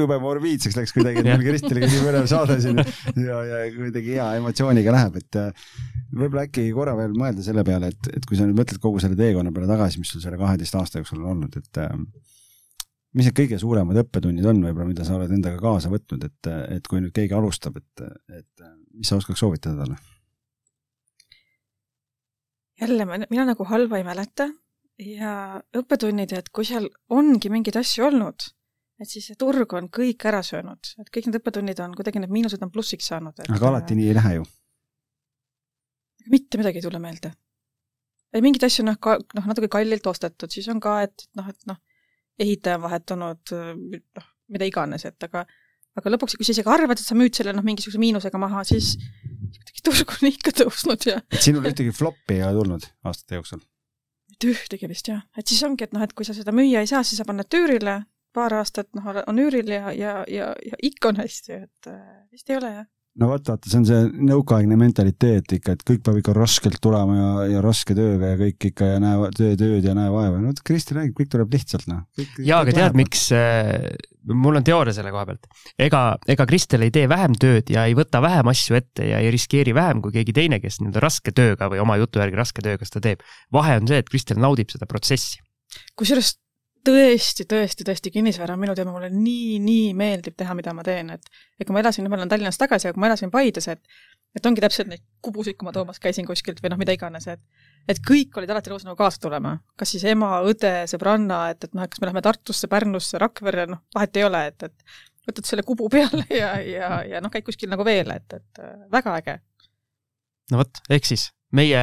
jube morbiidseks läks kuidagi, et meil Kristeliga nii põnev saade siin ja, ja kuidagi hea emotsiooniga läheb, et äh, võib-olla äkki korra veel mõelda selle peale, et, et kui sa nüüd mõtled kogu selle teekonna peale tagasi, mis sul selle kaheteist aasta jooksul on olnud, et äh, mis need kõige suuremad õppetunnid on võib-olla, mida sa oled endaga kaasa võtnud, et, et kui nüüd keegi alustab, et, et mis sa oskaks soovitada talle? jälle, mina nagu halba ei mäleta ja õppetunnid, et kui seal ongi mingeid asju olnud et siis see turg on kõik ära söönud, et kõik need õppetunnid on, kuidagi need miinused on plussiks saanud. aga alati nii ei lähe ju. mitte midagi ei tule meelde. mingeid asju noh, ka noh, natuke kallilt ostetud, siis on ka, et noh, et noh, ehitaja on vahetunud, noh, mida iganes, et aga aga lõpuks, kui sa isegi arvad, et sa müüd selle noh, mingisuguse miinusega maha, siis kuidagi turg on ikka tõusnud ja et sinul ühtegi flop'i ei ole tulnud aastate jooksul? mitte ühtegi vist jah, et siis ongi, et noh, et kui sa seda müüa ei saa, siis sa paned üürile, paar aastat noh, on üüril ja, ja, ja, ja ikka on hästi, et äh, vist ei ole jah no vot, vaata, see on see nõukaaegne mentaliteet ikka, et kõik peab ikka raskelt tulema ja, ja raske tööga ja kõik ikka ja näe, töö tööd ja näe vaeva. no Kristi räägib, kõik tuleb lihtsalt, noh. jaa, aga tead, miks äh,, mul on teooria selle koha pealt. ega, ega Kristel ei tee vähem tööd ja ei võta vähem asju ette ja ei riskeeri vähem kui keegi teine, kes nii-öelda raske tööga või oma jutu järgi raske tööga seda teeb. vahe on see, et Kristel naudib seda protsessi. kusjuures tõesti, tõesti, tõesti, kinnisvara on minu teema, mulle nii, nii meeldib teha, mida ma teen, et et kui ma elasin, ma olen Tallinnas tagasi, aga kui ma elasin Paides, et et ongi täpselt neid kubusid, kui ma toomas käisin kuskilt või noh, mida iganes, et et kõik olid alati nõus nagu kaasa tulema. kas siis ema, õde, sõbranna, et, et noh, et kas me lähme Tartusse, Pärnusse, Rakverre, noh, vahet ei ole, et, et võtad selle kubu peale ja, ja, ja noh, käid kuskil nagu veel, et, et väga äge. no vot, ehk siis meie,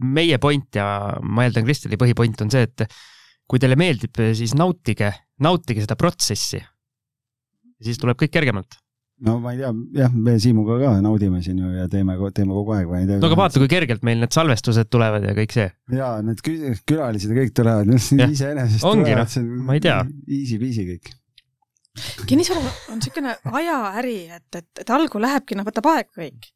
meie point ja ma eeldan, Kristeli põhipoint on see, et kui teile meeldib, siis nautige, nautige seda protsessi. siis tuleb kõik kergemalt. no ma ei tea, jah, me Siimuga ka naudime siin ju ja teeme, teeme kogu aeg, ma ei tea. no aga vaata, kui kergelt meil need salvestused tulevad ja kõik see. ja need külalised ja kõik tulevad, iseenesest. ongi noh, ma ei tea. Easy-peasy kõik kinnisvara on niisugune ajaäri, et, et, et algul lähebki, noh, võtab aega kõik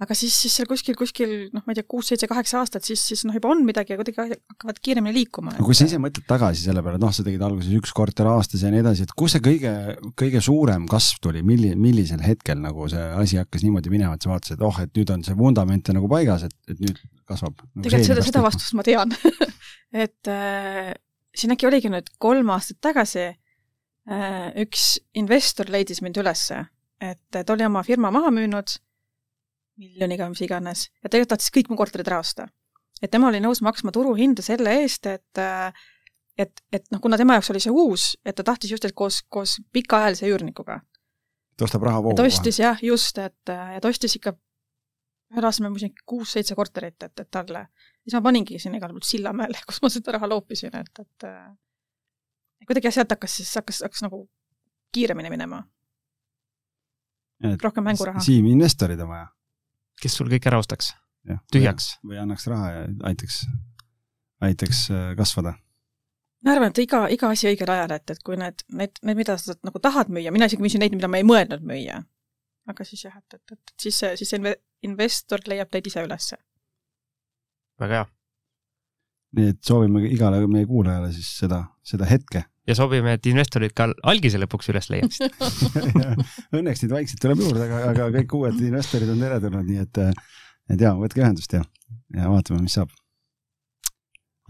aga siis, siis seal kuskil, kuskil noh, ma ei tea, kuus-seitse-kaheksa aastat, siis, siis noh, juba on midagi ja kuidagi hakkavad kiiremini liikuma. no kui sa ise mõtled tagasi selle peale, noh, sa tegid alguses üks korter aastas ja nii edasi, et kus see kõige, kõige suurem kasv tuli, milli-, millisel hetkel nagu see asi hakkas niimoodi minema, et sa vaatasid, et oh, et nüüd on see vundament nagu paigas, et, et nüüd kasvab nagu. tegelikult seda, seda vastust ma tean et äh, siin äkki oligi nüüd kolm aastat tagasi äh, üks investor leidis mind ülesse, et ta oli oma firma maha müünud miljoniga, mis iganes, ja tegelikult tahtis kõik mu korterid ära osta. et tema oli nõus maksma turuhinda selle eest, et et, et noh, kuna tema jaoks oli see uus, et ta tahtis just, et koos, koos pikaajalise üürnikuga. ta ostab rahavoogu. ta ostis jah, just, et ja ta ostis ikka ühel aastal ma müüsin kuus-seitse korterit, et, et talle. siis ma paningi sinna igale poole Sillamäele, kus ma seda raha loopisin, et, et kuidagi jah, sealt hakkas siis, hakkas, hakkas nagu kiiremini minema. rohkem mänguraha. Siim, investorid on vaja kes sul kõik ära ostaks, tühjaks. või annaks raha ja aitaks, aitaks äh, kasvada. ma arvan, et iga, iga asi õigel ajal, et, et kui need, need, need, mida sa nagu tahad müüa, mina isegi müüsin neid, mida ma ei mõelnud müüa. aga siis jah, et, et, et siis see, siis see investor leiab teid ise ülesse. väga hea. nii et soovime igale meie kuulajale siis seda, seda hetke ja soovime, et investorid ka algise lõpuks üles leiaksid Õnneks neid vaikselt tuleb juurde, aga, aga kõik uued investorid on teretulnud, nii et, et ja võtke ühendust ja, ja vaatame, mis saab.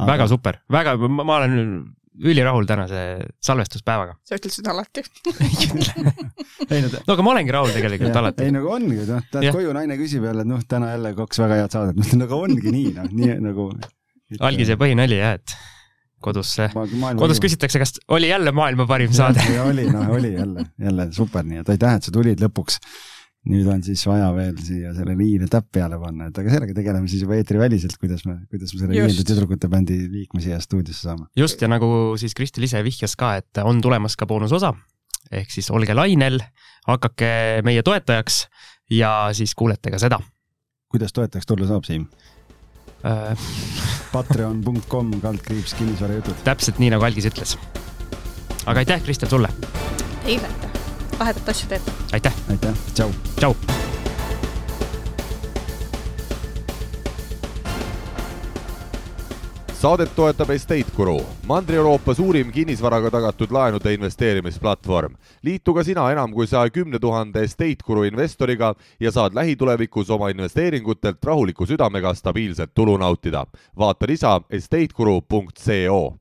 Aga.... väga super, väga, ma olen ülirahul tänase salvestuspäevaga. sa ütled seda alati. Ei no, no aga ma olengi rahul tegelikult ja, alati. ei no aga ongi, noh, lähed koju, naine küsib jälle, et noh, täna jälle kaks väga head saadet, no aga ongi nii, noh, nii nagu et.... algise põhinali jah, et kodus, kodus küsitakse, kas oli jälle maailma parim saade. oli, noh, oli jälle, jälle super, nii et aitäh, et sa tulid lõpuks. nüüd on siis vaja veel siia selle viiele täpp peale panna, et aga sellega tegeleme siis juba eetriväliselt, kuidas me, kuidas me selle viienda tüdrukute bändi liikme siia stuudiosse saame. just, ja nagu siis Kristel ise vihjas ka, et on tulemas ka boonusosa, ehk siis olge lainel, hakake meie toetajaks ja siis kuulete ka seda. kuidas toetajaks tulla saab, Siim? Äh, Patreon.com kaldkriips kinnisvarajutud. täpselt nii, nagu Algis ütles. aga aitäh, Kristel, sulle! Teile aitäh, lahedat asja teete! aitäh! aitäh, tšau! tšau! Saadet toetab Estate Guru, Mandri-Euroopa suurim kinnisvaraga tagatud laenude investeerimisplatvorm. liitu ka sina enam kui saja kümne tuhande Estate Guru investoriga ja saad lähitulevikus oma investeeringutelt rahuliku südamega stabiilset tulu nautida. vaata lisa estateguru.co